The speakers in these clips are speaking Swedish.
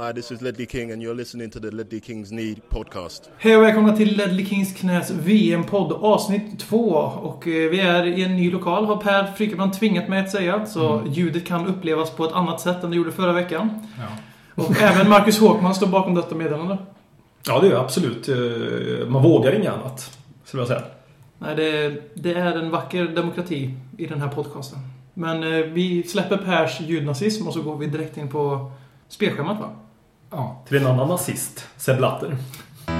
Hi, this is Ledley King, and you're listening to the Ledley Kings Need podcast. Hej och välkomna till Ledley Kings Knäs VM-podd avsnitt 2. Och eh, vi är i en ny lokal, har Per Frykebrand tvingat mig att säga. Så ljudet kan upplevas på ett annat sätt än det gjorde förra veckan. Ja. Och även Marcus Håkman står bakom detta meddelande. Ja, det är absolut. Eh, Man vågar inget annat, skulle jag säga. Nej, det, det är en vacker demokrati i den här podcasten. Men eh, vi släpper Pers ljudnazism och så går vi direkt in på spelschemat va? Ja. Till en annan nazist, Sepp Blatter.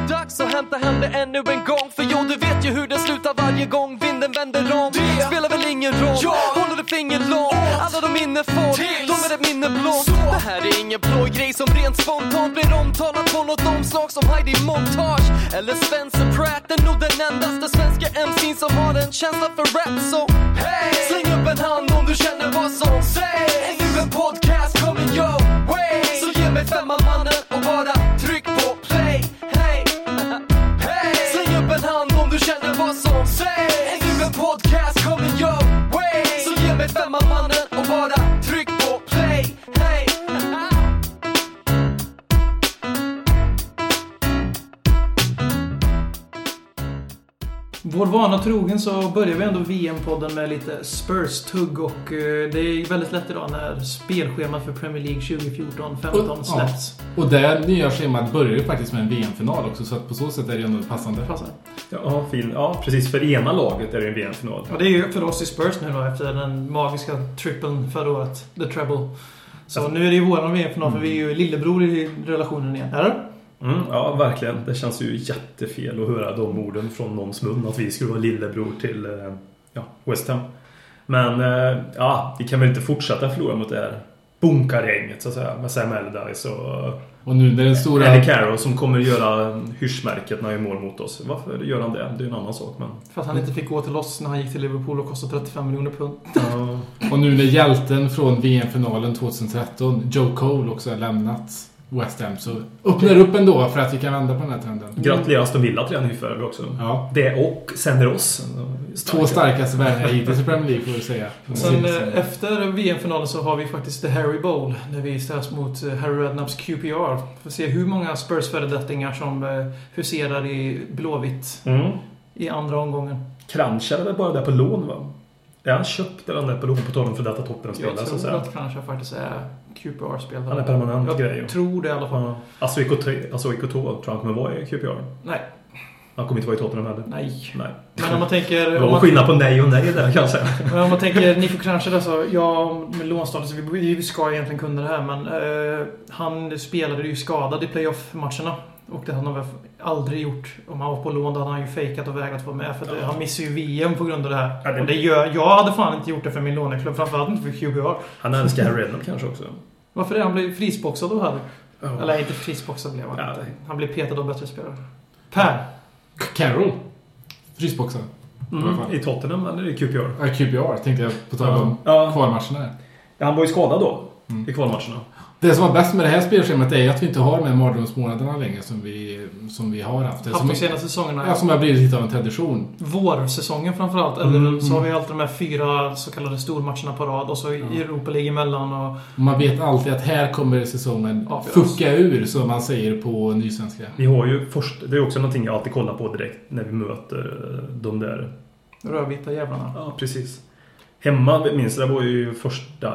Dags att hämta hem det ännu en gång För jo, du vet ju hur det slutar varje gång vinden vänder om. Det spelar väl ingen roll Håller du finger långt Alla de minne får De är ett minne blått Det här är ingen blå grej som rent spontant blir omtalat på något omslag som Heidi Montage. Eller Spencer Pratt är nog den endaste svenska MC'n som har en känsla för rap Så hey! släng upp en hand om du känner vad som sägs. Är nu en podcast coming your way. Så ge mig femma mannen och bara tryck på play Hey! Hey! Släng upp en hand om du känner vad som sägs Är du en podcast coming your way Så ge mig mannen Vår vana trogen så börjar vi ändå VM-podden med lite Spurs-tugg och eh, det är väldigt lätt idag när spelschemat för Premier League 2014-15 släpps. Och det nya schemat börjar ju faktiskt med en VM-final också, så att på så sätt är det ändå passande. Passar. Ja, fin. ja, precis. För ena laget är det en VM-final. Ja, det är ju för oss i Spurs nu då efter den magiska trippeln förra året. The treble. Så nu är det ju våran VM-final för vi är ju lillebror i relationen igen. Eller? Mm, ja, verkligen. Det känns ju jättefel att höra de orden från någons mun. Att vi skulle vara lillebror till eh, ja, West Ham. Men eh, ja, vi kan väl inte fortsätta förlora mot det här bunkargänget så att säga. Med Sam Allardyce och Och nu när den stora... Eddie Carroll som kommer göra hyschmärket när han gör mål mot oss. Varför gör han det? Det är en annan sak. Men... För att han inte fick gå till oss när han gick till Liverpool och kostade 35 miljoner pund. Och nu när hjälten från VM-finalen 2013, Joe Cole, också har lämnat West Ham, så öppnar upp ändå för att vi kan vända på den här trenden. Gratulerar Aston Villa till den vi också. Ja. Det och sänder oss. Två starkaste världar hittills i Premier League, får vi säga. Sen eh, efter VM-finalen så har vi faktiskt The Harry Bowl. Där vi ställs mot eh, Harry Redknapps QPR. Får se hur många Spurs föredettingar som eh, huserar i blåvitt Mm. i andra omgången. Kranchar är väl bara där på lån va? Är han köpt eller han är på lån på tal om för detta toppenspelare Jag tror att kanske faktiskt är QPR-spelare. Han är permanent Jag grej. tror det i alla fall. Ja. Alltså IK2 alltså IK2 tror han kommer vara i QPR. Nej, Han kommer inte vara i Tottenham heller. nej. Nej. Men om man tänker... Det Om man, skillnad på nej och nej där kan jag säga. men om man tänker Nico Kranjčar alltså. Ja, med lånstatus. Vi, vi ska egentligen kunna det här men eh, han spelade ju skadad i playoff-matcherna. Och det hade han väl aldrig gjort. Om han var på lån då hade han ju fejkat och vägrat vara med. För eh, han missade ju VM på grund av det här. Ja, det- Och det gör, jag hade fan inte gjort det för min låneklubb. Framförallt inte för QPR. Han älskar Harry Redknapp kanske också. Varför det? Han blev frisboxad av Harry. Ja. Eller inte frisboxad blev han Ja, inte. Han blev petad av bättre spelare. Per. Carroll. Frysboxen. Mm. I Tottenham eller i QPR? Ja, QPR tänkte jag på tal om Ja. kvalmatcherna. Ja, han var ju skadad då. Mm. I kvalmatcherna. Det som var bäst med det här spelschemat är att vi inte har de här mardrömsmånaderna längre som vi, som vi har haft. Det Haft som, de senaste säsongerna. ja, som har blivit lite av en tradition. Vårsäsongen framförallt. Eller Mm, så har vi alltid de här fyra så kallade stormatcherna på rad och så Ja. Europa League emellan. Och, Och man vet alltid att här kommer säsongen Avgöras. fucka ur, som man säger på nysvenska. Vi har ju först, det är också någonting jag alltid kollar på direkt när vi möter eh, de där rödvita jävlarna. Ja, precis. Hemma, minns det var ju första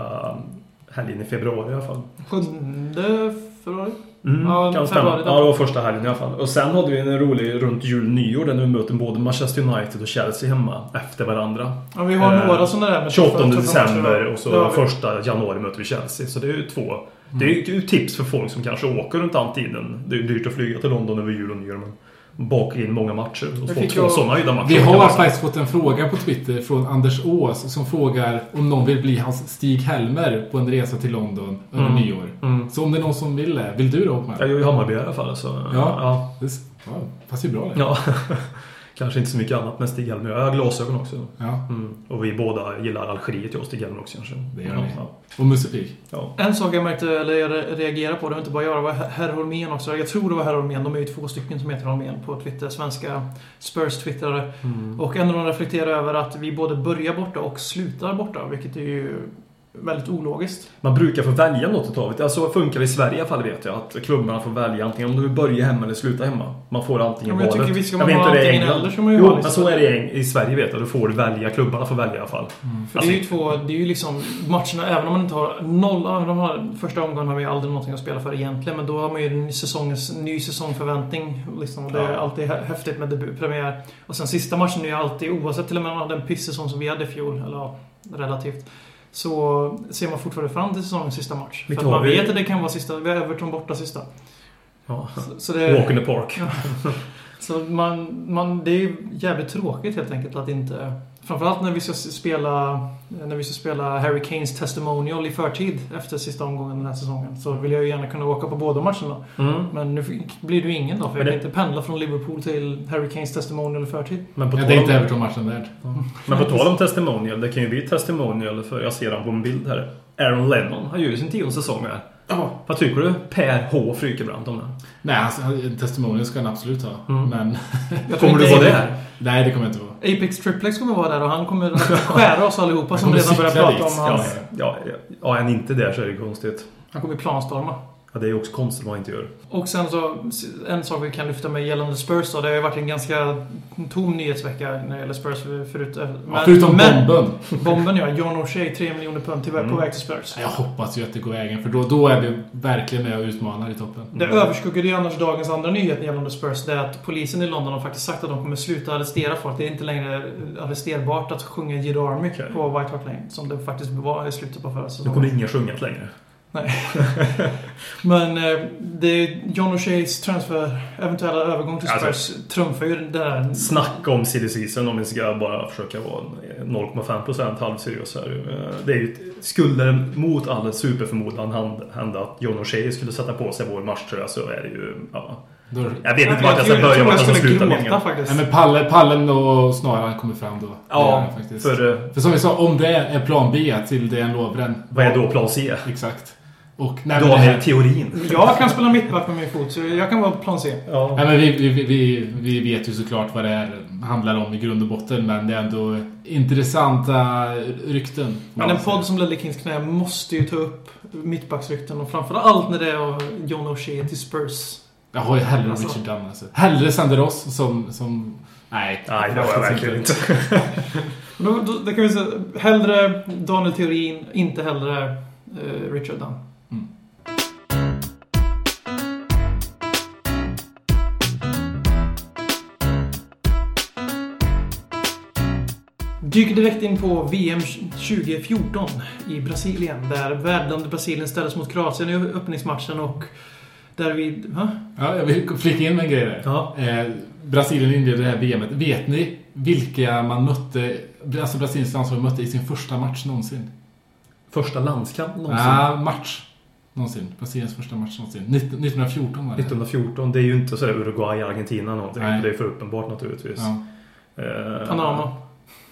helgen i februari i alla fall. Sjunde februari? Mm, Ja, kan stämma. Ja, det var första helgen i alla fall. Och sen hade vi en rolig runt jul nyår där vi möter både Manchester United och Chelsea hemma efter varandra. Ja, vi har Eh, några sådana där. med 28 tuffa- tuffa december och så första januari möter vi Chelsea. Så det är ju två. Det är ju tips för folk som kanske åker runt den tiden. Det är ju dyrt att flyga till London över jul och nyår. Men baka in många matcher och Jag få två ju- sådana höjda matcher. Vi har faktiskt fått en fråga på Twitter från Anders Ås som frågar om någon vill bli hans Stig Helmer på en resa till London över Mm. nyår. Mm. Så om det är någon som vill det, vill du då Håkman? Jag är ju i Hammarby i alla fall. Så, Ja. ja. Det, ja, passar ju bra det. Ja, kanske inte så mycket annat med Stig Helmer. Jag har glasögon också. Ja, Mm. Och vi båda gillar Algeriet, jag och Stig Helmer också kanske. Det gör ni. ja. och Musse Pigg. ja. En sak jag märkte, eller jag re- reagerade på, det var inte bara jag, det var Herr Holmén också. Jag tror det var Herr Holmén, de är ju två stycken som heter Holmén på Twitter, svenska Spurs-twittrare. Mm. Och en av dem reflekterar över att vi både börjar borta och slutar borta, vilket är ju väldigt ologiskt. Man brukar få välja något utav det. Alltså funkar det i Sverige i alla fall vet jag. Att klubbarna får välja antingen om du vill börja hemma eller sluta hemma. Man får antingen Ja, jag valet. tycker ska Jag man vet ha inte det är England. eller man Jo, men så är det i, Sverige vet jag. Du får välja. Klubbarna får välja i alla fall. För Alltså- det är ju två, det är ju liksom matcherna, även om man inte har noll, även om man har, första omgången har vi aldrig någonting att spela för egentligen, men då har man ju en säsongens, ny säsongförväntning. Liksom, det är Ja. alltid hä- häftigt med debutpremiär. Och sen sista matchen är ju alltid, oavsett till och med om man hade en pissäsong som vi hade i fjol, eller ja, relativt. Så ser man fortfarande fram till säsongens sista match. För Vilka att man vi? vet att det kan vara sista, vi har Everton borta sista. Ja. Så, så det, Walk in the park. så man, man, det är jävligt tråkigt helt enkelt att inte... Framförallt när vi ska spela, när vi ska spela Harry Kanes testimonial i förtid efter sista omgången den här säsongen. Så vill jag ju gärna kunna åka på båda matcherna. Mm. Men nu blir det ju ingen då, för jag kan det- inte pendla från Liverpool till Harry Kanes testimonial i förtid. Men på Ja, det är inte Everton-matchen värd. Men på tal om testimonial, det kan ju bli testimonial för jag ser han på en bild här. Aaron Lennon har ju sin tionde säsong här. Ja. Vad tycker du Per H. Frykebrant om det? Nej, alltså, en testimonial ska han absolut ha. Mm. Men Kommer du vara där? nej, det kommer jag inte vara. Apex Triplex kommer vara där och han kommer att skära oss allihopa som redan börjar prata dit. om Ja, hans... ja, ja, ja, är han inte där så är det konstigt. Han kommer planstorma. Ja, det är ju också konstigt vad han inte gör. Och sen så, en sak vi kan lyfta med gällande Spurs då. Det har ju varit en ganska tom nyhetsvecka när det gäller Spurs förut. Ja, förutom bomben. Bomben ja. John O'Shea, 3 miljoner pund på Mm. väg till Spurs. Jag hoppas ju att det går vägen, för då, då är vi verkligen med och utmanar i toppen. Det överskuggade ju annars dagens andra nyhet gällande Spurs. Det är att polisen i London har faktiskt sagt att de kommer sluta arrestera folk. Det är inte längre arresterbart att sjunga Jid Army Okej. på White Hart Lane. Som det faktiskt var i slutet på förra Nu säsongen. kommer ingen sjunga längre. Men eh, det är John O'Sheas transfer, eventuella övergång till Spurs Alltså- trumfar ju det där. Snacka om silly season om vi ska bara försöka vara 0,5% halvseriös här. Eh, Det är ju, skulle det mot all superförmodan hända att John O'Shea skulle sätta på sig vår matchtröja så är det ju... Ja. Då, Jag vet inte vart jag ska börja tror med jag skulle sluta gråta faktiskt. nej, men pallen, pallen och snaran kommer fram då. Det Ja, den faktiskt. för eh, För som vi sa, om det är plan B till Dejan Lovren. vad är då plan C? Exakt. Och nej, det Daniel här, Teorin. Jag kan spela mittback med min fot, så jag kan vara plan C. Ja. nej, men vi, vi, vi, vi vet ju såklart vad det här handlar om i grund och botten, men det är ändå intressanta rykten. Men en podd som Ledley Kings knä måste ju ta upp mittbacksrykten och framförallt när det är John O'Shea till Spurs. Jag har ju hellre Alltså. Richard Dunn alltså. Hellre Sander Ross som... som nej. Nej, det har jag verkligen inte. Då, då, då kan vi säga hellre Daniel Theorin, inte hellre eh, Richard Dunn. Dyker direkt in på VM 2014 i Brasilien. Där värdlandet Brasilien ställdes mot Kroatien i öppningsmatchen och där vi... Va? Ja, jag vill flika in med en grej där. Ja. Eh, Brasilien inledde det här VMet. Vet ni vilka man mötte, alltså Brasiliens landslag mötte i sin första match någonsin? Första landskamp någonsin. Ja, match. Någonsin. Brasiliens första match någonsin. 19- 1914 var det. 1914, det är ju inte sådär Uruguay, Argentina någonting. Nej. Det är för uppenbart naturligtvis. Ja, Eh, Panama.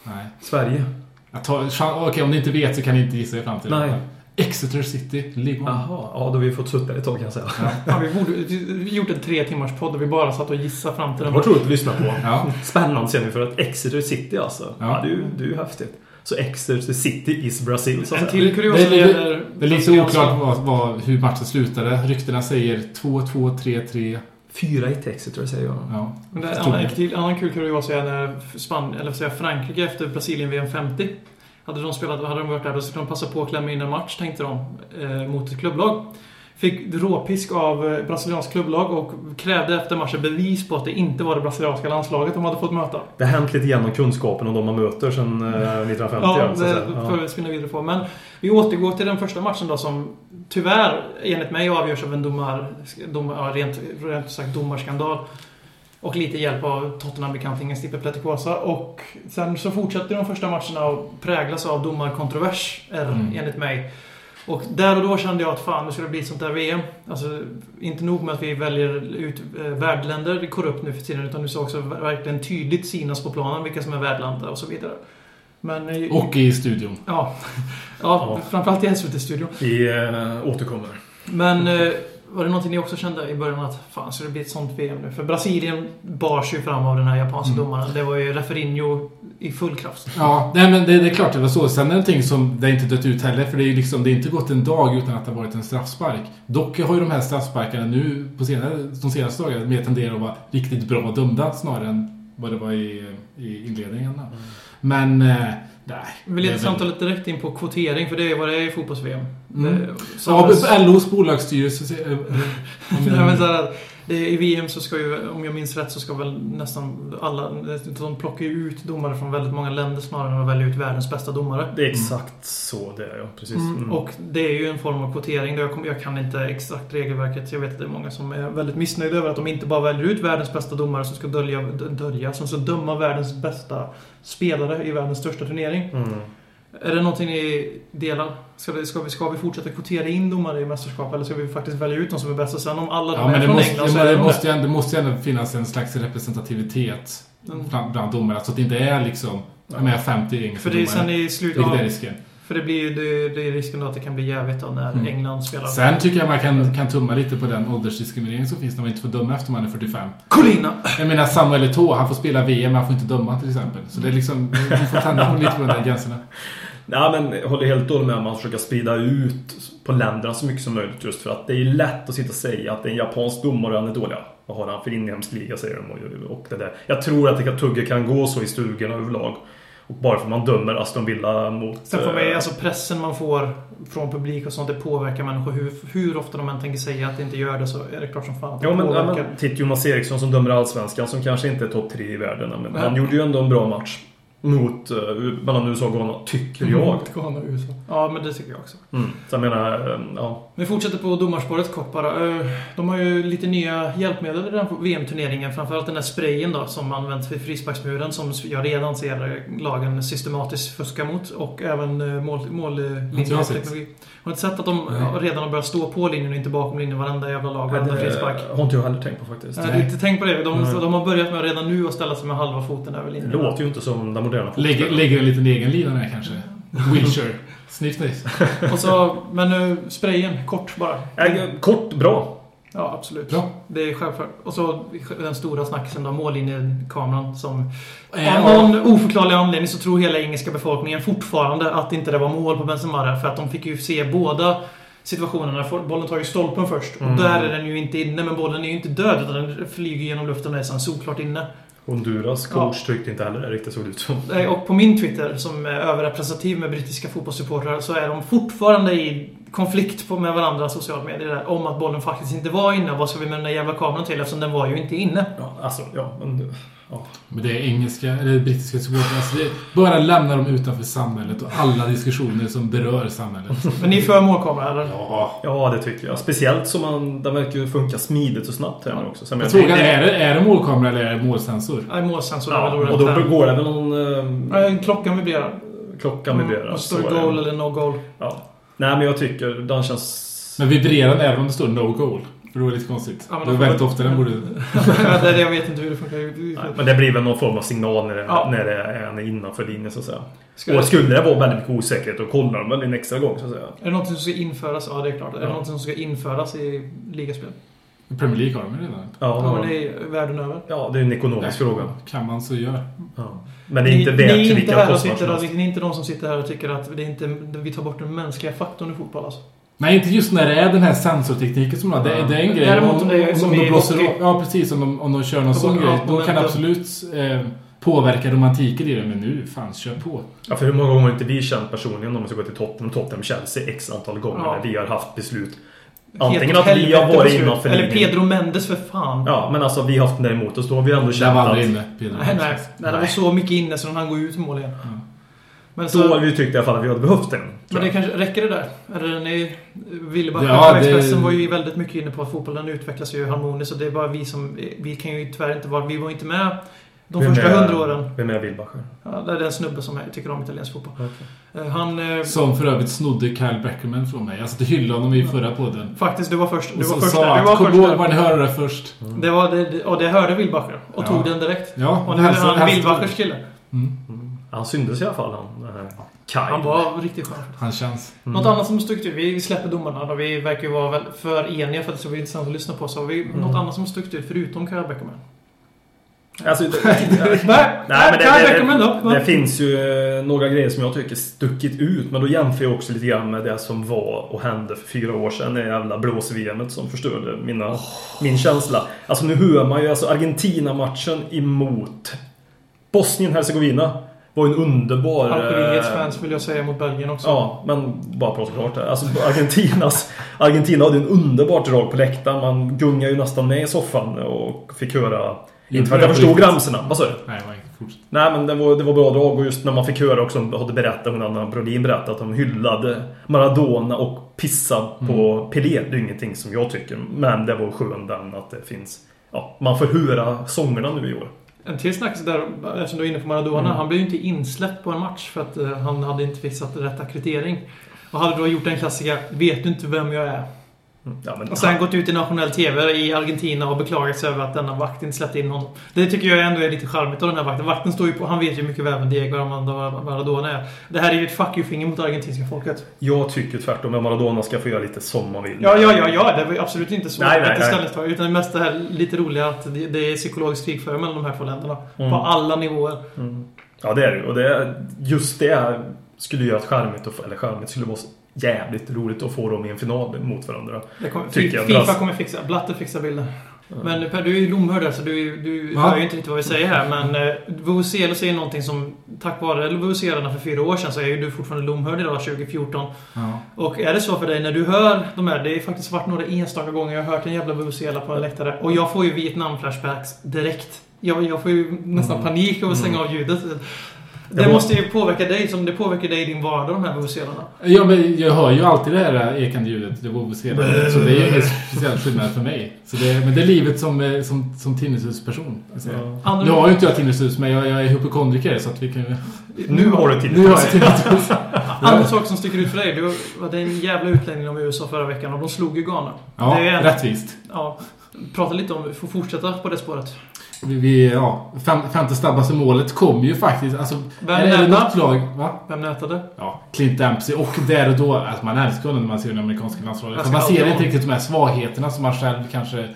Nej. Sverige. Jag tar- chan- Okej, om ni inte vet så kan ni inte gissa er fram till det. Nej. Exeter City, One. Jaha, ja då har vi fått sutta ett tag kan jag säga. Ja, vi borde vi gjort en tre timmars podd där vi bara satt och gissade fram till Det den. var roligt att lyssna på. Ja. Spännande ser ni för att Exeter City alltså. Ja, Ja. det, är ju, det är ju häftigt. Så Exeter City is Brazil så En till kuriosa Det- det. Det är lite oklart vad, vad, hur matchen slutade. Ryktena säger 2-2, 3-3. 4-1 Exeter säger jag. Ja. Men det är en jag. annan, annan kul kuriosa är när Span, eller jag, Frankrike efter Brasilien-VM 50 hade de spelat, hade de varit där, då skulle de passa på att klämma in en match, tänkte de, eh, mot ett klubblag. Fick råpisk av eh, brasiliansk klubblag och krävde efter matchen bevis på att det inte var det brasilianska landslaget de hade fått möta. Det har hänt lite grann om kunskapen om de man möter sedan eh, 1950. Ja, så att säga. det får vi spinna vidare på. Men vi återgår till den första matchen då som tyvärr, enligt mig, avgörs av en domar... domar ja, rent, rent sagt domarskandal. Och lite hjälp av Tottenham-bekantingen Stipe Pletikosa. Och sen så fortsätter de första matcherna att präglas av domarkontrovers, Mm. enligt mig. Och där och då kände jag att fan, nu ska det bli sånt där VM. Alltså, inte nog med att vi väljer ut eh, värdländer korrupt nu för tiden, utan nu ska också verkligen tydligt synas på planen vilka som är värdländer och så vidare. Men... eh, Och i studion. Ja, ja, framförallt i SVT-studion. Vi eh, återkommer. Men eh, Var det någonting ni också kände i början att fan, ska det bli ett sånt VM nu? För Brasilien bars ju fram av den här japanska Mm. domaren. Det var ju Referinho i full kraft. Ja, nej, men det, det är klart det var så. Sen är det någonting som det inte dött ut heller. För det är ju liksom, det är inte gått en dag utan att det har varit en straffspark. Dock har ju de här straffsparkarna nu på senare, de senaste dagarna mer tenderat att vara riktigt bra dömda snarare än vad det var i, i inledningen. då. Men, eh, nej. Vi leder samtalet direkt in på kvotering, för det är vad det är i fotbolls-VM. Mm. Det- Ja, LOs bolagsstyrelse... se- eh, eh, Nej, men så här, I VM så ska ju, om jag minns rätt, så ska väl nästan alla... De plockar ju ut domare från väldigt många länder snarare än att välja ut världens bästa domare. Det är exakt så det är, ja. Precis. Mm. Mm. Och det är ju en form av kvotering. Jag, kom, jag kan inte exakt regelverket. Jag vet att det är många som är väldigt missnöjda över att de inte bara väljer ut världens bästa domare som ska dölja, dölja som ska döma världens bästa spelare i världens största turnering. Är det någonting ni delar? Ska, det, ska, vi, ska vi fortsätta kvotera in domare i mästerskap eller ska vi faktiskt välja ut de som är bäst? Och sen om alla de Ja, är men det från måste, England så är det, de måste ju ändå, det måste ju ändå finnas en slags representativitet Mm. bland, bland domare. Så att det inte är liksom... Jag menar 50 engelska För det är domare. sen i slutet... Är risken. För det blir ju det, det är risken då att det kan bli jävligt då när Mm. England spelar. Sen tycker jag man kan, kan tumma lite på den åldersdiskriminering som finns när man inte får döma efter man är 45. Colina! Jag menar Samuel Eto'o, han får spela VM men han får inte döma till exempel. Så det är liksom, man får tända på lite på de där gränserna. Nej, men jag håller helt och hållet med om att man försöker sprida ut på länderna så mycket som möjligt just för att det är lätt att sitta och säga att det är en japansk domare och han är dålig. Vad har han för inhemsk liga säger de och, och det där. Jag tror att det kan, tugget kan gå så i stugorna överlag. Och bara för att man dömer Aston Villa mot... Sen får man, eh, alltså pressen man får från publik och sånt, det påverkar människor. Hur, hur ofta de än tänker säga att det inte gör det så är det klart som fan att det Ja men, ja, påverkar. men titta Jonas Eriksson som dömer Allsvenskan som kanske inte är topp tre i världen. Men Nej. han gjorde ju ändå en bra match. Mot, uh, mellan USA och Ghana, tycker jag. Mot Ghana och USA. Ja, men det tycker jag också. Mm. Så jag menar, eh, ja. Vi fortsätter på domarspåret kort bara. Eh, De har ju lite nya hjälpmedel i den här VM-turneringen. Framförallt den där sprayen då som används vid frisparksmuren som jag redan ser lagen systematiskt fuska mot. Och även eh, mål, mållinjeteknologi. Har du inte sett att de Nej. redan har börjat stå på linjen och inte bakom linjen varenda jävla lag, varenda frispark? Det har inte jag heller tänkt på faktiskt. Jag har inte tänkt på det. De, de har börjat med redan nu att ställa sig med halva foten över Det linjen. låter ju inte som moderna Lägger, lägger en liten egen lina där kanske. Wilshire. Sniff. Och så, men nu, sprayen, kort bara. Äh, kort, bra. Ja, absolut. Bra. Det är självklart. Och så den stora snackisen då, mållinjekameran som... Eh, Av någon oförklarlig anledning så tror hela engelska befolkningen fortfarande att inte det var mål på Benzema där, För att de fick ju se båda situationerna. Bollen tar ju stolpen först. Mm. Och där är den ju inte inne, men bollen är ju inte död. Utan den flyger genom luften och är sen solklart inne. Honduras coach tyckte inte heller det riktigt såg ut som. Och på min Twitter, som är överrepresentativ med brittiska fotbollssupportrar, så är de fortfarande i konflikt på- med varandra sociala medier där, om att bollen faktiskt inte var inne. Vad ska vi med den där jävla kameran till? Eftersom den var ju inte inne. Ja, alltså, ja, men... Ja. Men det är engelska, eller brittiska supportrar. Alltså bara lämna dem utanför samhället och alla diskussioner som berör samhället. Men ni är för målkamera, eller? Ja. ja, det tycker jag. Speciellt som man, den verkar funka smidigt och snabbt här nu också. Så jag Jag det- är det, är det målkamera eller är det målsensor? Nej, målsensor Ja, och då ordet går det väl någon... Eh, klockan vibrerar. klockan vibrerar. Och så står goal eller no goal. Ja. Nej, men jag tycker den känns... Men vibrerar den även om det står no goal? För då är det lite konstigt. Ja, det är väldigt ofta den borde... det är det, jag vet inte hur det funkar. Nej, men det blir väl någon form av signal när det, Ja. när det är innanför linjen så att säga. Ska Och skulle det vara väldigt mycket osäkerhet då kollar de väl en extra gång så att säga. Är det någonting som ska införas? Ja, det är klart. Är det Ja. någonting som ska införas i ligaspel? I Premier League har de ju redan. Ja, Ja, men det är världen över. ja, det är en ekonomisk fråga. Kan man så gör. Ja. Men det är inte ni, värt ni är inte här och sitter. Ni är inte de som sitter här och tycker att det är inte, vi tar bort den mänskliga faktorn i fotboll alltså. Nej, inte just när det är den här sensortekniken som har. Det, är- det är en grej. Däremot om det är som om de blåser av- Ja, precis. Om de, om de kör någon sån grej. Då kan det absolut eh, påverka romantiken i det. Men nu, fan, kör på. Ja, för hur många gånger har inte vi känt personligen om vi ska gå till Tottenham, Tottenham, Chelsea x antal gånger Ja. när vi har haft beslut. Antingen att vi har varit beslut. innanför Eller. Pedro Mendes för fan. Ja, men alltså vi har haft den där emot oss. Då har vi ändå Det känt var aldrig inne. Pedro. Nej, nej. nej. Det var så mycket inne så han går ut mål igen. Ja. Men, Då har så, vi tyckt i alla fall att vi hade behövt den. men det kanske, räcker det där? Eller ni... Wilbach Ja, Expressen det- var ju väldigt mycket inne på att fotbollen utvecklas ju harmoniskt och det är bara vi som... Vi kan ju tyvärr inte vara... Vi var inte med de Vem första är- hundra åren. Vem är Wilbacher? Ja, det är en snubbe som jag tycker om italiensk fotboll. Eh, Han... eh, Som för övrigt snodde Kyle Beckerman från mig. Satt och hyllade honom i förra podden. Faktiskt, du var först. Du Och var först sa. Du att var kom först ihåg var ni hörde det först. Det var det, och det hörde Wilbacher. Och Ja. tog den direkt. Ja, Och nu är han Wilbachers kille. Mm. Han syndes i alla fall han. Den här Kyle. Han var riktigt skön. Han känns... Något annat som stuckit ut. Vi släpper domarna då. Vi verkar ju vara väl för eniga för att det ska bli intressant att lyssna på. Så har vi något annat som stuckit ut förutom Kyle Beckerman? Alltså, det, Nej, Nej, men det, Kyle det, Beckerman då? det, det finns ju eh, några grejer som jag tycker stuckit ut. Men då jämför jag också lite grann med det som var och hände för fyra år sedan. Det jävla blås-VMet som förstörde mina, min känsla. Alltså nu hör man ju alltså Argentina-matchen emot Bosnien-Hercegovina. Var en underbar... Algeriets eh, fans vill jag säga mot Belgien också. Ja, men bara prata klart där. Alltså Argentinas... Argentina hade en underbart drag på läktaren. Man gungade ju nästan med i soffan och fick höra... Inte för att jag förstod ramsorna. Vad sa du? Nej. Nej men det var, det var bra drag och just när man fick höra också, hade berättat, hon Anna Brolin berättat att de hyllade Maradona och pissade på Pelé. Det är ingenting som jag tycker. Men det var skönt den att det finns... Ja, man får höra sångerna nu i år. En till snackis där, eftersom du är inne på Maradona. Mm. Han blev ju inte insläppt på en match för att eh, han hade inte fixat rätt akkreditering. Och hade då gjort en klassiker Vet du inte vem jag är? Ja, men, Och sen gått ut i nationell TV i Argentina och beklagat sig över att denna vakt inte släppte in honom. Det tycker jag ändå är lite charmigt av den här vakten. Vakten står ju på... Han vet ju mycket väl vem Diego Armando Maradona är. Det här är ju ett fuck you-finger mot argentinska folket. Jag tycker tvärtom att Maradona ska få göra lite som man vill. Ja, ja, ja, ja. Det var absolut inte så. Nej, nej, inte nej. ställningstagande. Utan det mest det här lite roliga att det, det är psykologisk krigföring mellan de här två länderna. Mm. På alla nivåer. Ja, det är det. Och det, just det skulle göra att charmigt, eller charmigt skulle vara jävligt roligt att få dem i en final mot varandra. Det kommer, Tycker jag. Fifa kommer fixa... Blatter fixar bilder. Men Per, du är ju lomhörd så du, du Va? hör ju inte riktigt vad vi säger här. Men eh, Vuvuzela säger någonting som tack vare Vuvuzelarna för fyra år sedan så är ju du fortfarande lomhörd idag 2014. Ja. Och är det så för dig när du hör de här, det har faktiskt varit några enstaka gånger jag har hört en jävla Vuvuzela på en läktare. Och jag får ju Vietnam-flashbacks direkt. Jag, jag får ju nästan panik av att stänga av ljudet. Det, Det var- måste ju påverka dig som det påverkar dig i din vardag, de här Vuvuzelarna. Ja, men jag hör ju alltid det här ekande ljudet. Det var senare. Så det är ingen speciell skillnad för mig. Så det, men det är livet som, eh, som, som tinnitusperson. säga. Andra- Nu har ju inte jag tinnitus, men jag, jag är hypokondriker så att vi kan... Nu har du Nu har jag tinnitus. tinnitus. Andra saker som sticker ut för dig. Du hade en jävla utläggning om USA förra veckan och de slog ju Ghana. Ja, Det är en- rättvist. Ja, prata lite om, vi får fortsätta på det spåret. Vi, ja, fem, femte snabbaste målet kom ju faktiskt. Alltså, Vem nätade? Va? Vem nätade? Ja, Clint Dempsey. Och där och då, alltså man älskar honom när man ser den amerikanska landslaget. Man ser inte riktigt de här svagheterna som man själv kanske...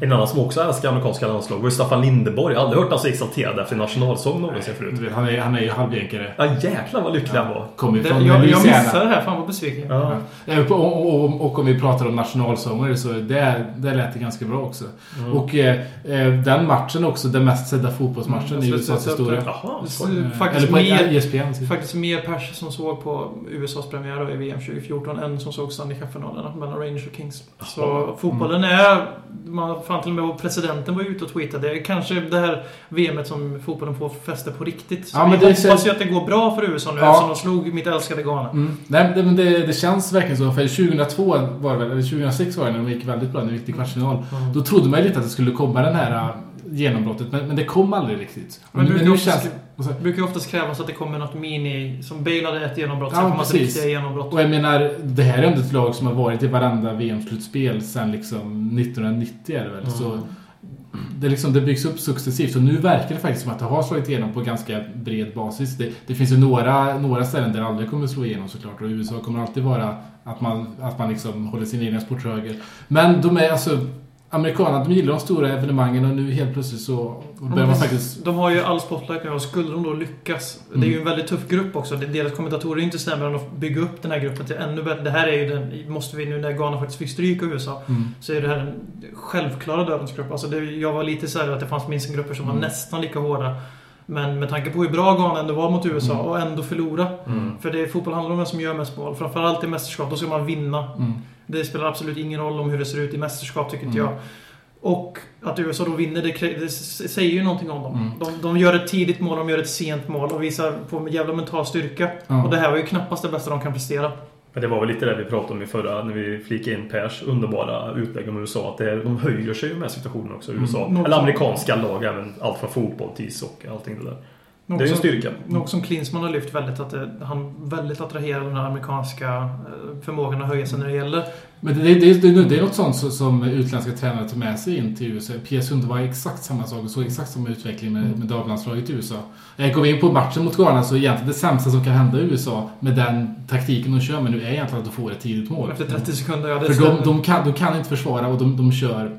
En annan som också älskar amerikanska landslag var ju Staffan Lindeborg. Jag har aldrig hört honom så exalterad efter nationalsång någonsin förut. Han är, han är ju halvjänkare. Ja jäklar vad lycklig han var. Kommer Det, från jag, jag missade det här, fan vad besviken. Ja. Ja, Och, och, och, om vi pratar om nationalsånger så där, där lät det ganska bra också. Mm. Och eh, eh, den matchen också, den mest sedda fotbollsmatchen Mm, i USAs historia. Jaha, Det Eh, Faktiskt mer, ESPN. faktiskt mer pers som såg på USAs premiär i VM 2014 än som såg Stanley Cup-finalerna mellan Rangers och Kings. Så fotbollen är... Man, fan till och med presidenten var ute och tweetade. Kanske det här VMet som fotbollen får fäste på riktigt. Så Ja, men vi det hoppas ju att det går bra för USA nu Ja. eftersom de slog mitt älskade Ghana. Mm. Nej, det, men det, det känns verkligen så. För 2002 var det väl, eller 2006 var det när de gick väldigt bra, när de gick till kvartsfinal. Mm. Då trodde man ju lite att det skulle komma den här genombrottet, men, men det kom aldrig riktigt. Men brukar men nu oftast- känns... Det brukar oftast krävas att det kommer något mini... Som Bale hade ett genombrott, Ja, sen ett precis. riktiga genombrott. Och jag menar, det här är ändå ett lag som har varit i varenda VM-slutspel sedan liksom 1990 är det väl. Så det, liksom, det byggs upp successivt och nu verkar det faktiskt som att det har slagit igenom på ganska bred basis. Det, det finns ju några, några ställen där det aldrig kommer slå igenom såklart och USA kommer alltid vara att man, att man liksom håller sin egna sport höger. Men de är alltså Amerikanerna de gillar de stora evenemangen och nu helt plötsligt så börjar man faktiskt... De har ju all spotlight nu och skulle de då lyckas. Det är Mm. ju en väldigt tuff grupp också. Deras kommentatorer är inte snällare än att bygga upp den här gruppen till ännu bättre. Det här är ju den, måste vi nu när Ghana faktiskt fick stryk av USA, Mm. så är det här den självklara dödens grupp. Alltså det, jag var lite så här att det fanns minst grupper som var Mm. nästan lika hårda. Men med tanke på hur bra Ghana ändå var mot USA Mm. och ändå förlora. Mm. För det, fotboll handlar om vem som gör mest mål. Framförallt i mästerskap, då ska man vinna. Mm. Det spelar absolut ingen roll om hur det ser ut i mästerskap, tycker inte Mm. jag. Och att USA då vinner, det, det säger ju någonting om dem. Mm. De, de gör ett tidigt mål, de gör ett sent mål och visar på jävla mental styrka. Ja. Och det här var ju knappast det bästa de kan prestera. Men det var väl lite det vi pratade om i förra, när vi flikade in Pers underbara utlägg om USA. Att det, är- de höjer sig ju med situationen också, USA. Mm. Eller amerikanska lag, även allt från fotboll till ishockey, allting det där. Något Det är en som- styrka. Något som Klinsmann har lyft väldigt, att det, han väldigt attraherar den amerikanska eh, förmågan att höja sig när det gäller Men det, det, det, det är något sånt som- som utländska tränare tar med sig in till USA. Pia Sunde var exakt samma sak och såg exakt samma utveckling med, med damlandslaget i USA. Eh, Går vi in på matchen mot Ghana så är egentligen det sämsta som kan hända i USA med den taktiken de kör med nu är egentligen att de får ett tidigt mål. Efter 30 sekunder, ja det För de, de, kan, de kan inte försvara och de, de kör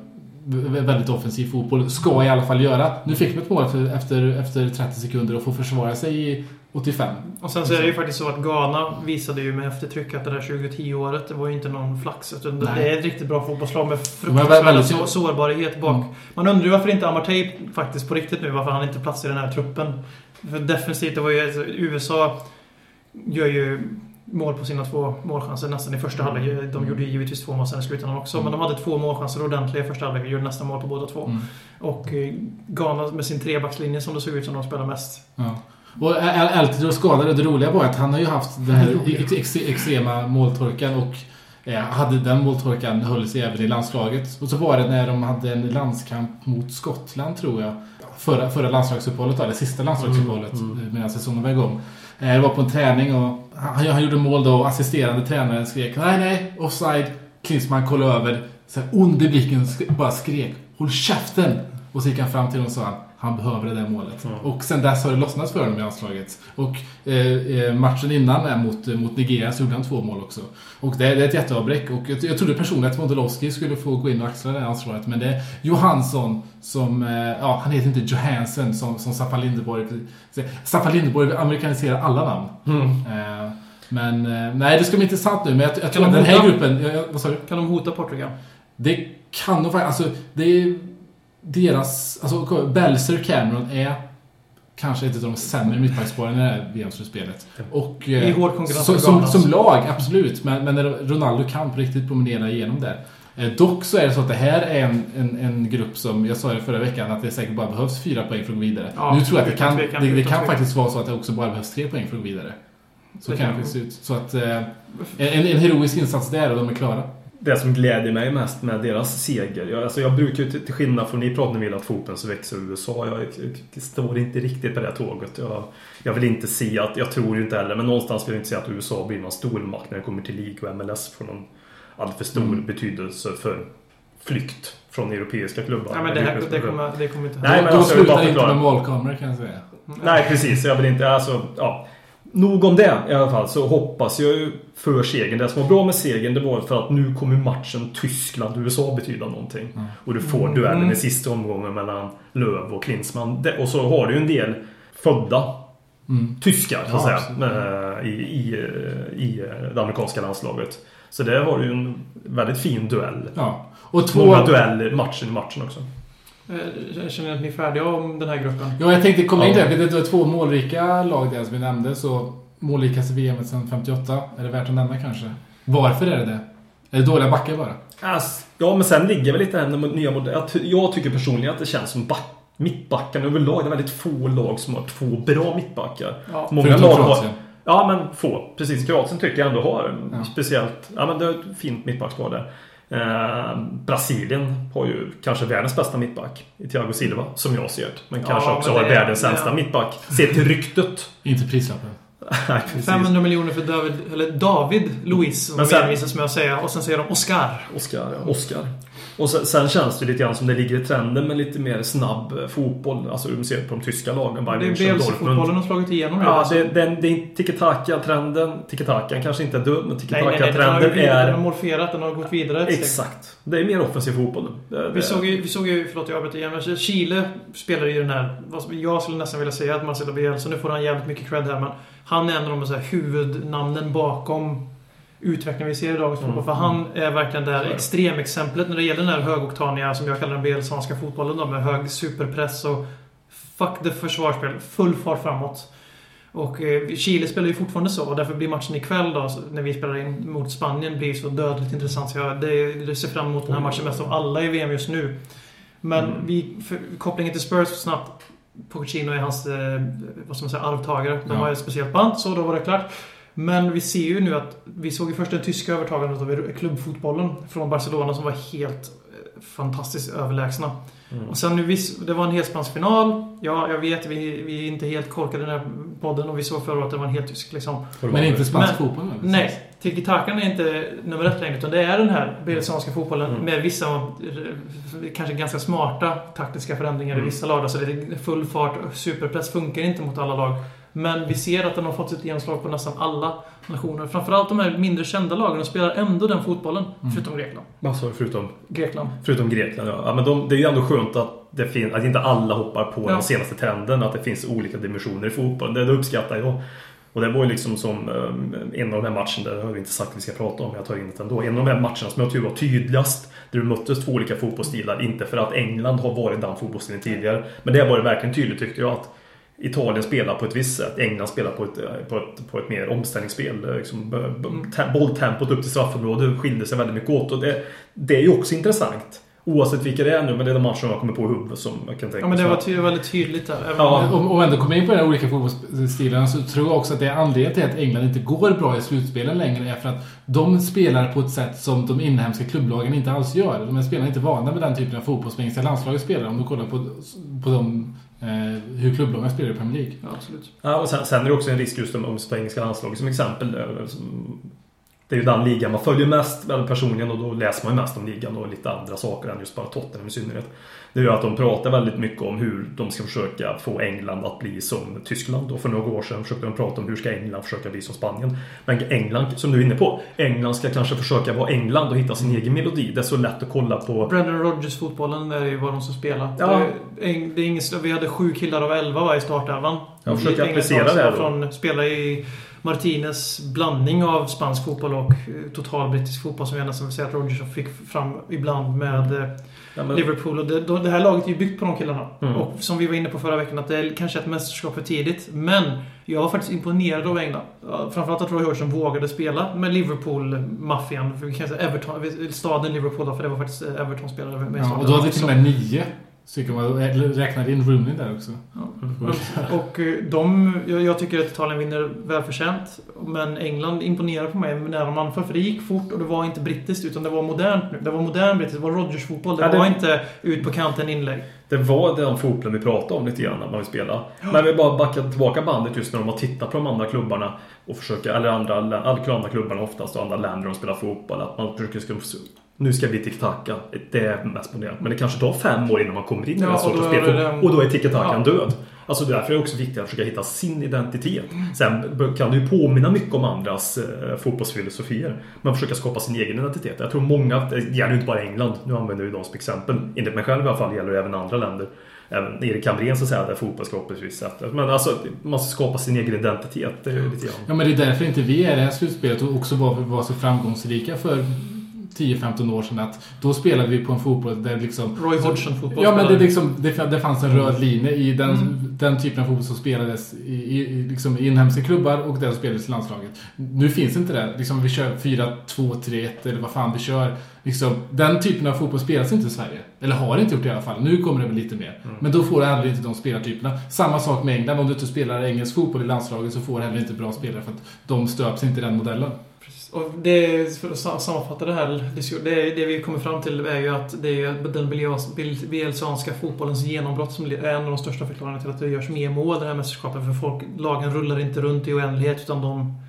väldigt offensiv fotboll. Ska i alla fall göra. Nu fick de ett mål efter, efter, efter 30 sekunder och får försvara sig i 85. Och sen så är det ju faktiskt så att Ghana visade ju med eftertryck att det där 2010-året, det var ju inte någon flax. Utan det Nej. det är ett riktigt bra fotbollslag med fruktansvärd väldigt- sårbarhet bak. Mm. Man undrar ju varför inte Amartey faktiskt på riktigt nu, varför han inte platsar i den här truppen. För defensivt, det var ju... alltså, USA gör ju mål på sina två målchanser nästan i första halvlek. De gjorde ju givetvis två mål sen i slutändan också. Men de hade två målchanser ordentliga i första halvlek och gjorde nästan mål på båda två. Mm. Och eh, Ghana med sin trebackslinje som det såg ut som de spelar mest. Ja. Och Altidor skadade. Det roliga var att han har ju haft den här ex ex extrema måltorkan och eh, hade den måltorkan höll sig även i landslaget. Och så var det när de hade en landskamp mot Skottland, tror jag. Förra, förra landslagsuppehållet, eller sista landslagsuppehållet Mm, mm. medan säsongen var igång. Eh, det var på en träning och han, han gjorde mål då och assisterande tränaren skrek Nej, nej, offside. Klinsmann kollade över. Så här, ond i blicken bara skrek Håll käften! Och så gick han fram till dem och sa han behöver det där målet. Mm. Och sen dess har det lossnat för honom i landslaget. Och eh, eh, matchen innan är mot, eh, mot Nigeria så gjorde han två mål också. Och det, det är ett jätteavbräck. Och jag, jag trodde personligen att Modelovski skulle få gå in och axla det ansvaret. Men det är Johansson som, eh, ja han heter inte Johansson som, som Staffan Lindeborg. Staffan Lindeborg amerikaniserar alla namn. Mm. Eh, men eh, nej, det ska bli intressant nu. Men jag, jag tror att de den här gruppen, jag, jag, vad sa du? Kan de hota Portugal? Det kan nog faktiskt, alltså det är deras, alltså Belser Cameron är kanske ett av de sämre mittbacksparen i det här VM-slutspelet. Och... I eh, hård konkurrens som, som, som lag, absolut. Men, men Ronaldo kan på riktigt promenera igenom där. Eh, Dock så är det så att det här är en, en, en grupp som, jag sa det förra veckan, att det säkert bara behövs fyra poäng för att gå vidare. Ja, nu tror jag att det kan, det, det kan faktiskt vara så att det också bara behövs tre poäng för att gå vidare. Så Det kan det se ut. Så att eh, en, en heroisk insats där och de är klara. Det som gläder mig mest med deras seger. Jag, alltså jag brukar ju till, till skillnad från ni pratar om att fotbollen så växer i USA. Jag, jag står inte riktigt på det här tåget. Jag, jag vill inte se att, jag tror ju inte heller, men någonstans vill jag inte se att USA blir någon stormakt när det kommer till League och MLS för någon alltför stor Mm. betydelse för flykt från europeiska klubbar. Nej men det, här, det, kommer, det kommer inte Nej, men de alltså, jag slutar inte med målkameror kan jag säga. Nej, precis. Jag vill inte... Alltså, ja. Nog om det i alla fall. Så hoppas jag ju för segern. Det som var bra med segern det var för att nu kommer matchen Tyskland-USA betyda någonting. Mm. Och du får duellen i sista omgången mellan Löv och Klinsmann. Det, och så har du ju en del födda Mm. tyskar så att Ja, säga. med- I, i, i det amerikanska landslaget. Så har du ju en väldigt fin duell. Ja. Och två... Många dueller matchen i matchen också. Eh, Jag känner att ni är färdiga om den här gruppen. Ja, jag tänkte komma in Ja. där. Det var två målrika lag där som vi nämnde. Så målrikaste VM sedan 58. Är det värt att nämna kanske? Varför är det det? Är det dåliga backar bara? Ass, ja, men sen ligger väl lite den nya modellen. Jag, ty- jag tycker personligen att det känns som back, mittbackarna överlag. Det är väldigt få lag som har två bra mittbackar. Ja. Många lag har... Ja, men få. Precis. Kroatien tycker jag ändå har Ja. speciellt... Ja, men det är ett fint mittbackspar där. Eh, Brasilien har ju kanske världens bästa mittback i Thiago Silva, som jag ser det. Men Ja, kanske men också det har är- världens sämsta mittback. Sett till ryktet. Inte prislappen. Nej, precis. 500 miljoner för David, eller David Luiz, som Men med att säga. Och sen säger de Oscar. Oscar, ja. Oscar. Och sen, sen känns det lite grann som det ligger i trenden med lite mer snabb eh, fotboll. Alltså om du ser på de tyska lagen. Det är Bayern BLC-fotbollen har slagit igenom. Ja, alltså. det, den, det är tiki-taka-trenden. Tiki-takan kanske inte är dum, men tiki-taka-trenden blivit, den har är... morferat, den har gått vidare ett steg. Exakt. Det är mer offensiv fotboll nu. Det- Vi det- såg ju, vi såg ju förlåt jag avbryter igen, Chile spelade ju den här, jag skulle nästan vilja säga att Marcelo Bielsa, nu får han jävligt mycket cred här, men han är en av de här, huvudnamnen bakom utvecklingen vi ser i dagens Mm. fotboll. För han är verkligen det här extremexemplet när det gäller den här högoktaniga, som jag kallar den bielsanska fotbollen då, med hög superpress och fuck the försvarsspel, full fart framåt. Och eh, Chile spelar ju fortfarande så och därför blir matchen ikväll då, när vi spelar in mot Spanien, blir så dödligt intressant. Så jag det, det ser fram emot den här matchen mest av alla i VM just nu. Men Mm. vi, för, kopplingen till Spurs snabbt. Pochettino är hans, eh, vad ska man säga, arvtagare. De Ja. har ett speciellt band, så då var det klart. Men vi ser ju nu att vi såg ju först den tyska övertagandet av klubbfotbollen från Barcelona som var helt eh, fantastiskt överlägsna. Mm. Och sen nu, det var en helspansk final. Ja, jag vet, vi, vi är inte helt korkade i den här podden och vi såg förra året att det var en helt tysk liksom. Det Men inte det. spansk Men- fotboll? eller? Nej, Tiki-takan är inte nummer ett längre, utan det är den här bielsanska fotbollen Mm. med vissa eh, kanske ganska smarta taktiska förändringar i Mm. vissa lag. Så det är full fart. Superpress funkar inte mot alla lag. Men vi ser att den har fått sitt genomslag på nästan alla nationer. Framförallt de här mindre kända lagen. Spelar ändå den fotbollen. Mm. Förutom Grekland. Vad sa du förutom? Grekland. Förutom Grekland, ja. ja men de, det är ju ändå skönt att, det fin- att inte alla hoppar på Ja. den senaste trenden. Att det finns olika dimensioner i fotbollen. Det, det uppskattar jag. Och det var ju liksom som eh, en av de här matcherna, det har vi inte sagt att vi ska prata om, men jag tar in det ändå. En av de här matcherna som jag tycker var tydligast, där du möttes två olika fotbollsstilar. Inte för att England har varit den fotbollsstilen tidigare, men det var det verkligen tydligt tyckte jag. att Italien spelar på ett visst sätt, England spelar på ett, eh, på ett, på ett mer omställningsspel. Eh, Liksom, te- bolltempot upp till straffområdet skilde sig väldigt mycket åt. Och det, det är ju också intressant. Oavsett vilka det är nu, men det är de matcherna jag kommer på i huvudet som jag kan tänka Ja, men det var ty- väldigt tydligt där. Ja. om- Om, om ändå kommer in på de här olika fotbollsstilarna så tror jag också att det är anledningen till att England inte går bra i slutspelen längre är för att de spelar på ett sätt som de inhemska klubblagen inte alls gör. De här spelarna är inte vana med den typen av fotboll som engelska landslaget spelar om du kollar på, på de, eh, hur klubblagen spelar i Premier League. Ja, absolut. Ja, och sen, sen är det också en risk just om om engelska landslaget som exempel. eh, som- Det är ju den ligan man följer mest väl personligen och då läser man ju mest om ligan och lite andra saker än just bara Tottenham i synnerhet. Det är ju att de pratar väldigt mycket om hur de ska försöka få England att bli som Tyskland. Och för några år sedan försökte de prata om hur ska England försöka bli som Spanien. Men England, som du är inne på, England ska kanske försöka vara England och hitta sin egen melodi. Det är så lätt att kolla på... Brendan Rodgers-fotbollen är ju vad de som spelar. Ja. Det, är, det är ingen, vi hade sju killar av elva va, i startelvan. Jag försöker applicera det då. Från spela i Martinez blandning av spansk fotboll och eh, total brittisk fotboll som jag nästan vill säga att Rodgers fick fram ibland med eh, Ja, men- Liverpool. Och det, det här laget är ju byggt på de killarna. Mm. Och som vi var inne på förra veckan, att det är kanske ett mästerskap för tidigt. Men jag var faktiskt imponerad av England. Framförallt att Roy Hodgson vågade spela med Liverpool-maffian. Everton, staden Liverpool då, för det var faktiskt eh, Everton-spelare Ja, och då hade vi till och med nio stycken. Man räknar in Rooney där också. Ja. Och eh, de, jag, tycker att Italien vinner välförtjänt. Men England imponerar på mig när de anför. För det gick fort och det var inte brittiskt utan det var modernt nu. Det var modern brittiskt. Det var Rodgers-fotboll. Det, Ja, det- var inte ut på kanten inlägg. Det var den fotbollen vi pratade om lite grann när man vill spela. Men vi bara backar tillbaka bandet just när de har tittat på de andra klubbarna och försöker, eller andra, alla andra klubbarna oftast och andra länder de spelar fotboll. Att man försöker, nu ska vi tiki-taka. Det är mest modernt. Men det kanske tar fem år innan man kommer in i Ja, den sortens är spel. Och då är tiki-takan Ja. död. Alltså därför är det också viktigt att försöka hitta sin identitet. Sen kan det ju påminna mycket om andras eh, fotbollsfilosofier. Men försöka skapa sin egen identitet. Jag tror många, det gäller ju inte bara England. Nu använder vi dem som exempel. Enligt mig själv i alla fall gäller det även andra länder. Även Erik Hamrén så att säga, där fotboll ska på ett visst sätt. Men alltså, man ska skapa sin egen identitet. Det är ju lite grann. Ja, men det är därför inte vi är i det här slutspelet och också var, var så framgångsrika för 10-15 år sedan. Att då spelade vi på en fotboll där liksom... Roy Hodgson-fotboll. Ja, men det, liksom, det, fanns en röd linje i den, Mm. den typen av fotboll som spelades i, i, liksom inhemska klubbar och den som spelades i landslaget. Nu finns inte det. Liksom, vi kör 4-2-3-1 eller vad fan vi kör. Liksom, den typen av fotboll spelas inte i Sverige. Eller har inte gjort det i alla fall. Nu kommer det väl lite mer. Men då får du heller inte de spelartyperna. Samma sak med England. Om du inte spelar engelsk fotboll i landslaget så får du heller inte bra spelare för att de stöps inte i den modellen. Och det, för att sa- sammanfatta det här, det, det vi kommer fram till är ju att det är den biels- bielsanska fotbollens genombrott som är en av de största förklaringarna till att det görs mer mål det här mästerskapet. För folk, lagen rullar inte runt i oändlighet utan de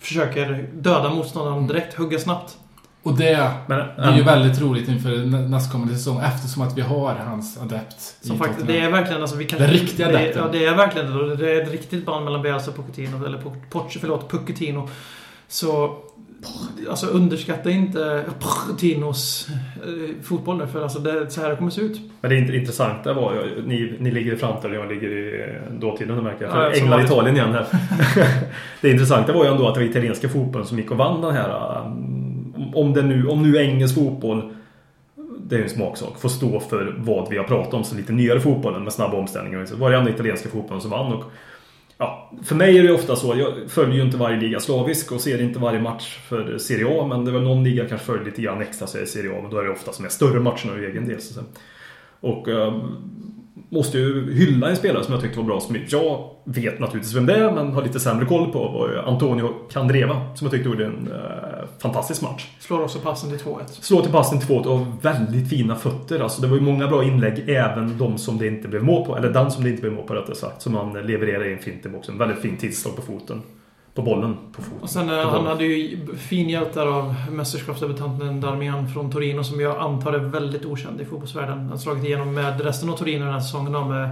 försöker döda motståndaren direkt, hugga snabbt. Och det Men, är ju väldigt roligt inför nä- nästkommande säsong eftersom att vi har hans adept i Som faktiskt, det är verkligen alltså, vi kan, Den riktiga det, adepten. Ja, det är verkligen det. Det är ett riktigt band mellan Bielsa och Pochettino. Eller Po- Poch, förlåt, Pochettino. Så... Alltså underskatta inte Pochettinos eh, fotboll nu. För alltså det, så här det kommer se ut. Men det int- intressanta var ju, ni, ni ligger i framtiden och jag ligger i eh, dåtiden, märker jag. Ja, För som England, vanligt. Italien igen här. det intressanta var ju ändå att det var italienska fotbollen som gick och vann den här... Om, det nu, om nu engelsk fotboll, det är ju en smaksak, får stå för vad vi har pratat om, så lite nyare fotbollen med snabba omställningar. Så var det ändå italienska fotbollen som vann. Och, ja, för mig är det ju ofta så, jag följer ju inte varje liga slavisk och ser inte varje match för Serie A, men det är väl någon liga jag kanske följer lite grann extra så är det Serie A, men då är det ofta som är större matcherna i egen del. Så att säga. Och eh, måste ju hylla en spelare som jag tyckte var bra. Som jag vet naturligtvis vem det är, men har lite sämre koll på. var ju Antonio Candreva, som jag tyckte gjorde en eh, fantastisk match. Slår också passen till 2-1. Slå till passen till två och har väldigt fina fötter. Alltså det var ju många bra inlägg, även de som det inte blev mål på. Eller den som det inte blev mål på rättare sagt. Som han levererar i en fint i boxen. Väldigt fint tillslag på foten. på bollen på fot. Och sen eh, han hade ju fin hjälp där av mästerskapsdebutanten Darmian från Torino som jag antar är väldigt okänd i fotbollsvärlden. Han har slagit igenom med resten av Torino den här säsongen med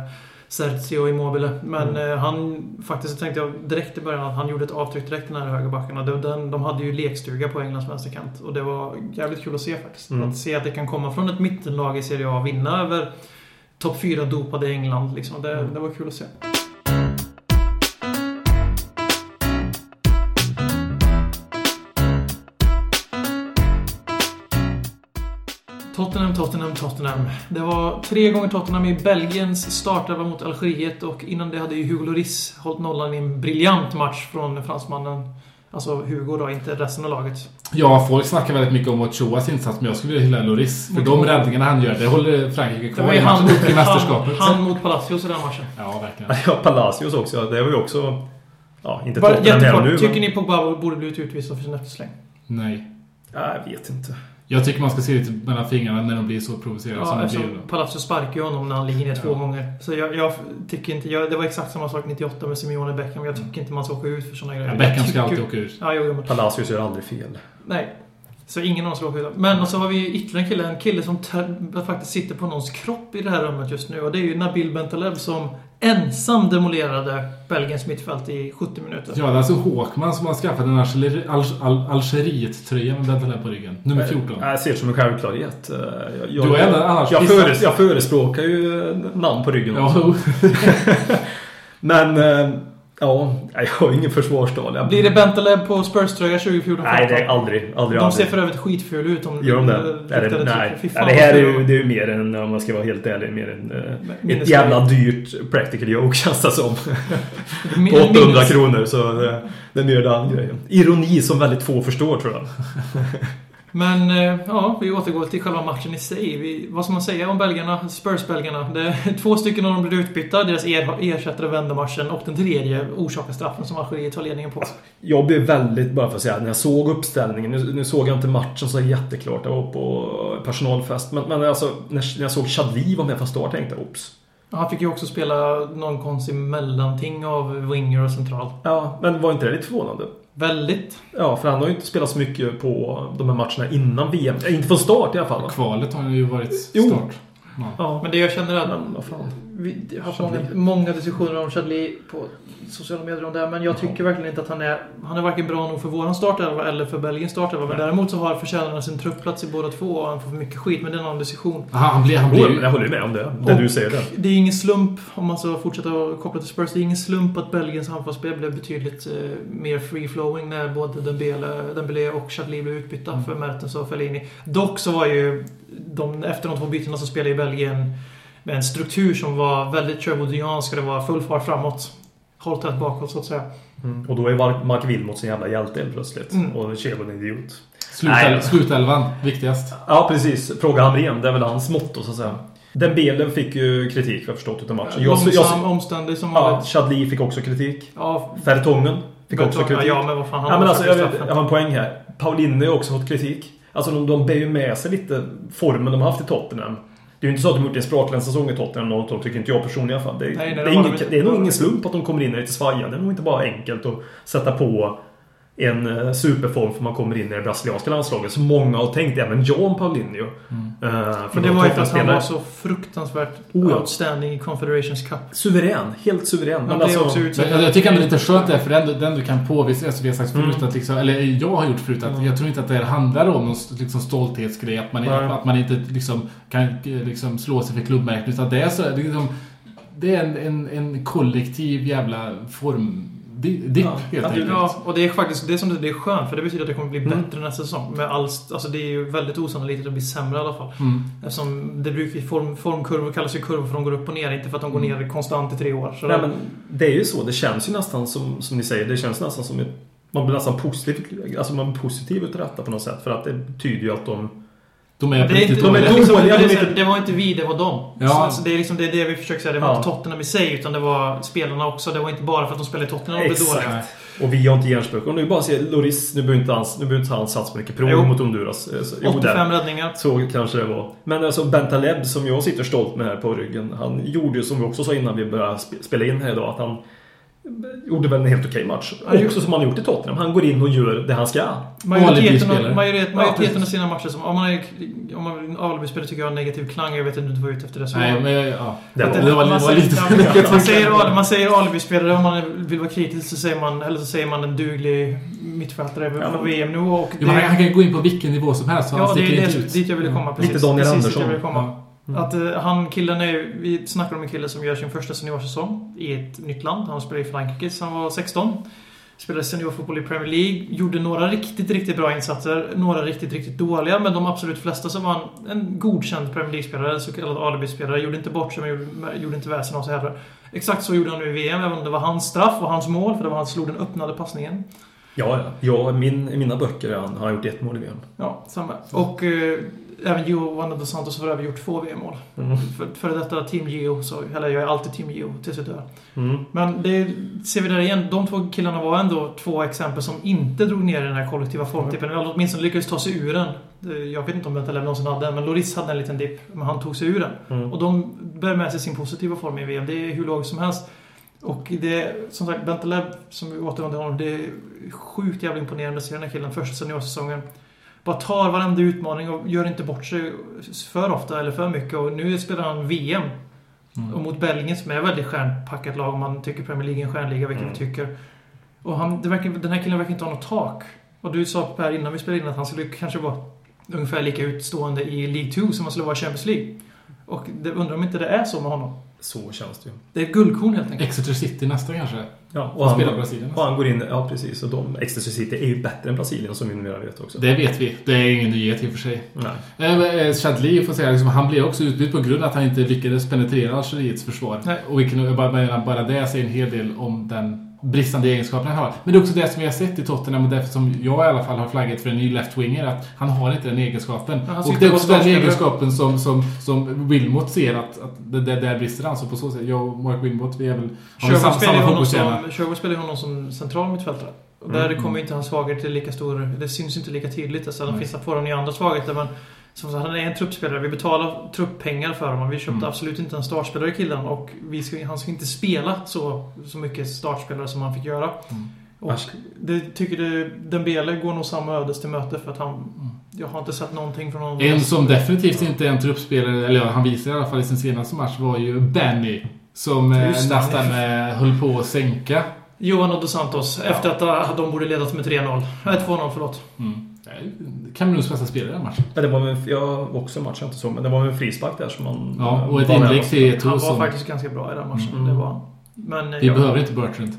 Serzi och Immobile. Men Mm. eh, han, faktiskt tänkte jag direkt i början att han gjorde ett avtryck direkt den här Den, de hade ju lekstuga på Englands vänsterkant. Och det var jävligt kul att se faktiskt. Mm. Att se att det kan komma från ett mittenlag i Serie A och vinna över topp 4 dopade England. Liksom. Det, Mm. det var kul att se. Tottenham, Tottenham, Tottenham. Det var tre gånger Tottenham i Belgiens startelva mot Algeriet och innan det hade ju Hugo Lloris hållit nollan i en briljant match från fransmannen. Alltså Hugo då, inte resten av laget. Ja, folk snackar väldigt mycket om Ochoas insats, men jag skulle vilja hylla Loris. För de räddningarna han gör, det håller Frankrike Det kvar var ju i han, upp till han, mästerskapet. han mot Palacios i den matchen. Ja, verkligen. Ja, Palacios också. Det var ju också... Ja, inte Tottenham här nu, tycker men... ni Pogba borde blivit utvisad för sin eftersläng? Nej. Ja, jag vet inte. Jag tycker man ska se lite mellan fingrarna när de blir så provocerade som Ja, de eftersom blir. Palacios sparkar ju honom när han ligger ner två Ja. gånger. Så jag, jag tycker inte... Jag, det var exakt samma sak 98 med Simeone Beckham. Jag tycker inte man ska åka ut för såna grejer. Ja, Beckham ska alltid åka ut. Ja, jo, men Palacios gör aldrig fel. Nej. Så ingen av dem ska åka ut. Men och så har vi ju ytterligare en kille. En kille som faktiskt sitter på någons kropp i det här rummet just nu. Och det är ju Nabil Bentaleb som ensam demolerade Belgiens mittfält i 70 minuter. Ja, det är alltså Håkman som har skaffat en Algeri- Al- Al- Algeriet-tröja med Bentaleb på ryggen. Nummer 14. Ja, Jag ser det som en självklarhet. Eh, Jag, Du annars jag, pissat. föres, jag förespråkar ju eh, namn på ryggen Ja. Men... eh, Ja, jag har ingen försvarstal. Jag... Blir det Bentaleb på Spurs-tröja 2014? Nej, det är aldrig. aldrig De aldrig. ser för övrigt skitfula ut. Om Gör de det? eh, Är det nej. Ja, det här är ju, fula. det är ju mer än, om man ska vara helt ärlig, mer än eh, Minnes- ett jävla dyrt practical joke känns det som. På 800 minnes- kronor, så det, det är mer den grejen. Ironi som väldigt få förstår, tror jag. Men eh, ja, vi återgår till själva matchen i sig. Vi, vad ska man säga om belgarna? Spurs-belgarna. Två stycken av dem blev utbytta. Deras er, ersättare vände matchen och den tredje orsakar straffen som Algeriet tar ledningen på. Jag blev väldigt, bara för att säga, när jag såg uppställningen. Nu, nu såg jag inte matchen så jätteklart. Jag var på personalfest. Men, men alltså, när, när jag såg Chadli var med från start tänkte jag oops. Han fick ju också spela någon konstig mellanting av winger och central. Ja, men var inte det lite förvånande? Väldigt. Ja, för han har ju inte spelat så mycket på de här matcherna innan VM. Eh, Inte från start i alla fall. va? Kvalet har ju varit Jo. Ja. Ja, Men det jag känner är att men vad fan. Vi har haft många, många diskussioner om Chadli på sociala medier om det. Men jag tycker verkligen inte att han är... Han är varken bra nog för våran startelva eller för Belgiens startelva. Men däremot så har förtjänar han sin truppplats i båda två och han får för mycket skit. Men det är en annan diskussion. Aha, han blir, han blir jag håller ju med om det. Det Och- du säger det. Det är ingen slump, om man ska fortsätta koppla till Spurs, det är ingen slump att Belgiens anfallsspel blev betydligt eh, mer free-flowing när både Dembele, Dembele och Chadli blev utbytta Mm. för Mertens och Fellaini. Dock så var ju de, efter de två bytena så spelade ju Belgien med en struktur som var väldigt och det var full fart framåt. Håll tätt bakåt så att säga. Mm. Och då är Mark, Wilmot sin jävla hjälte helt plötsligt. Mm. Och Chelo en idiot. Slutel, slutelvan, viktigast. Ja, precis. Fråga Hamrén. Det är väl hans motto, så att säga. Dembele fick ju kritik, jag förstått, utav matchen. Jag, Långsam, jag, omständig som ja, vanligt. Chadli fick också kritik. Ja, Fertongen fick också ja, kritik. ja, men vad fan. Han Ja, men alltså, jag, vet, jag har en poäng här. Paulinho har också fått kritik. Alltså de, de bär ju med sig lite formen de har haft i Tottenham. Det är ju inte så att de gjort en spraklig säsong i Tottenham, något de tycker inte jag personligen i alla fall. Det, är- Nej, nej, det, är har inte. det är nog ingen slump att de kommer in lite svajade. Det är nog inte bara enkelt att sätta på en eh, superform för man kommer in i det brasilianska landslaget. Så många har tänkt, även John Paulinho. Mm. Eh, för Men det de var ju för att han var så fruktansvärt Oh, ja. outstanding i Confederations Cup. Suverän. Helt suverän. Men alltså, också. Men jag, jag tycker ändå det är lite skönt det, för det ändå, det ändå kan påvisa, alltså vi har sagt förut Mm. att liksom, eller jag har gjort förut, att Mm. jag tror inte att det här handlar om någon liksom, stolthetsgrej, att man, Nej. att man inte liksom, kan liksom, slå sig för klubbmärken, utan det är så, det är, liksom, det är en, en, en kollektiv jävla form, dipp Ja, helt enkelt. Ja, och det är faktiskt det är som det, är skönt för det betyder att det kommer bli Mm. bättre nästa säsong. Med all, alltså det är ju väldigt osannolikt att det blir sämre i alla fall. Mm. Eftersom det brukar form, formkurvor kallas ju kurvor för de går upp och ner, inte för att de går Mm. ner konstant i tre år. Så Nej, men det är ju så. Det känns ju nästan som, som ni säger, det känns nästan som ett, man blir nästan positiv, alltså man blir positiv utav detta på något sätt. För att det betyder ju att de... De är det, är inte, riktigt de är dåliga. är liksom, det, dåliga, är de är det var inte vi, det var dem. Ja. Så, alltså, det, är liksom, det är det vi försöker säga. Det var Ja. inte Tottenham i sig, utan det var spelarna också. Det var inte bara för att de spelade i Tottenham de blev Exakt. dåliga. Och vi har inte hjärnspöken. Om du bara ser Loris, nu behöver inte han, nu behöver inte han satsa på mycket prov mot Honduras. Eh, så- jo, 85 där. räddningar. Så kanske det var. Men alltså Bentaleb som jag sitter stolt med här på ryggen. Han gjorde ju som vi också sa innan vi började sp- spela in här idag. Att han gjorde väl en helt okej match. Också som han har gjort i Tottenham. Han går in och gör det han ska. Majoriteten, av, majoritet, majoriteten av sina matcher som... Om man är, om man är en alibi-spelare tycker jag har negativ klang. Jag vet inte om du var ute efter det. Så Nej, men ja. Det var- det var, det man säger- lite man, säger, man säger alibi-spelare om man vill vara kritisk så säger man, eller så säger man en duglig mittfältare på Ja, men- VM-nivå. Han, kan gå in på vilken nivå som helst så Ja, han det sticker är det, ut. dit jag ville komma. Precis, Lite Daniel Andersson. Mm. Att eh, han, killen är Vi snackar om en kille som gör sin första seniorsäsong i ett nytt land. Han spelade i Frankrike sen han var 16. Spelade seniorfotboll i Premier League. Gjorde några riktigt, riktigt bra insatser. Några riktigt, riktigt dåliga. Men de absolut flesta så var han en godkänd Premier League-spelare. Så kallad alibi-spelare. Gjorde inte bort sig, men gjorde, gjorde inte väsen av sig heller. Exakt så gjorde han nu i VM, även om det var hans straff och hans mål. För det var han som slog den öppnade passningen. Ja, ja. ja min, I mina böcker har han gjort ett mål i VM. Ja, samma. Och eh, även Wanda dos Santos har även gjort två VM-mål. Mm. För, för detta Team Geo, så, eller jag är alltid Team Geo tills jag dör. Mm. Men det ser vi där igen. De två killarna var ändå två exempel som inte drog ner den här kollektiva formtippen. Eller åtminstone lyckades ta sig ur den. Det- Jag vet inte om Bentaleb någonsin hade den, men Loris hade en liten dipp. Men han tog sig ur den. Mm. Och de bär med sig sin positiva form i VM. Det är hur lågt som helst. Och det som sagt, Bentaleb, som vi återvänder honom, det är sjukt jävla imponerande att se den här killen första seniorsäsongen. Bara tar varenda utmaning och gör inte bort sig för ofta eller för mycket. Och nu spelar han VM. Mm. Och mot Belgien som är ett väldigt stjärnpackat lag om man tycker Premier League är en stjärnliga, vilket Mm. vi tycker. Och han, verkar, den här killen verkar inte ha något tak. Och du sa Per innan vi spelade in att han skulle kanske vara ungefär lika utstående i League 2 som han skulle vara i Champions League. Och det, undrar om inte det är så med honom. Så känns det ju. Det är ett guldkorn helt enkelt. Exeter City nästa kanske? Ja, och Och han, spelar Brasilien och nästa. han går in... Ja, precis. Och de, Exeter City är ju bättre än Brasilien som vi numera vet också. Det vet vi. Det är ingen nyhet i och för sig. Nej. Eh, Chadli får säga, liksom, han blev också utbytt på grund av att han inte lyckades penetrera Algeriets försvar. Nej. Och vilken, bara, bara det säger en hel del om den bristande egenskapen han har. Men det är också det som vi har sett i Tottenham och därför som jag i alla fall har flaggat för en ny left-winger. Att han har inte den egenskapen. och det är också den egenskapen som, som, som Wilmot ser att, att det, det där brister han. Så på så sätt, jag och Mark Wilmot, vi är väl... Sherwood spelar ju honom som, ju central mittfältare. Och där Mm. kommer inte hans svagheter lika stor... Det syns inte lika tydligt. Alltså, Nej. finns fortfarande andra svagheter men... Som sagt, han är en truppspelare. Vi betalar trupppengar för honom. Vi köpte Mm. absolut inte en startspelare killen och ska, han ska inte spela så, så mycket startspelare som han fick göra. Mm. Och Asch. det tycker du, Dembele går nog samma ödes till möte för att han... Jag har inte sett någonting från honom. En som definitivt inte är en truppspelare, eller ja, han visade i alla fall i sin senaste match, var ju Benny. Som eh, Just det. nästan eh, höll på att sänka. Johan och Dos Santos. Efter att de borde ledat med 3-0. Nej, 2-0 förlåt. Mm. Kameruns bästa spelare i den matchen. Ja, det var väl, jag också en match jag inte så, men det var väl en frispark där som man... Ja, och ett var inlägg till Han Eto'o var som... faktiskt ganska bra i den matchen. Mm. Det var han. Men... Vi ja. behöver inte Bertrand.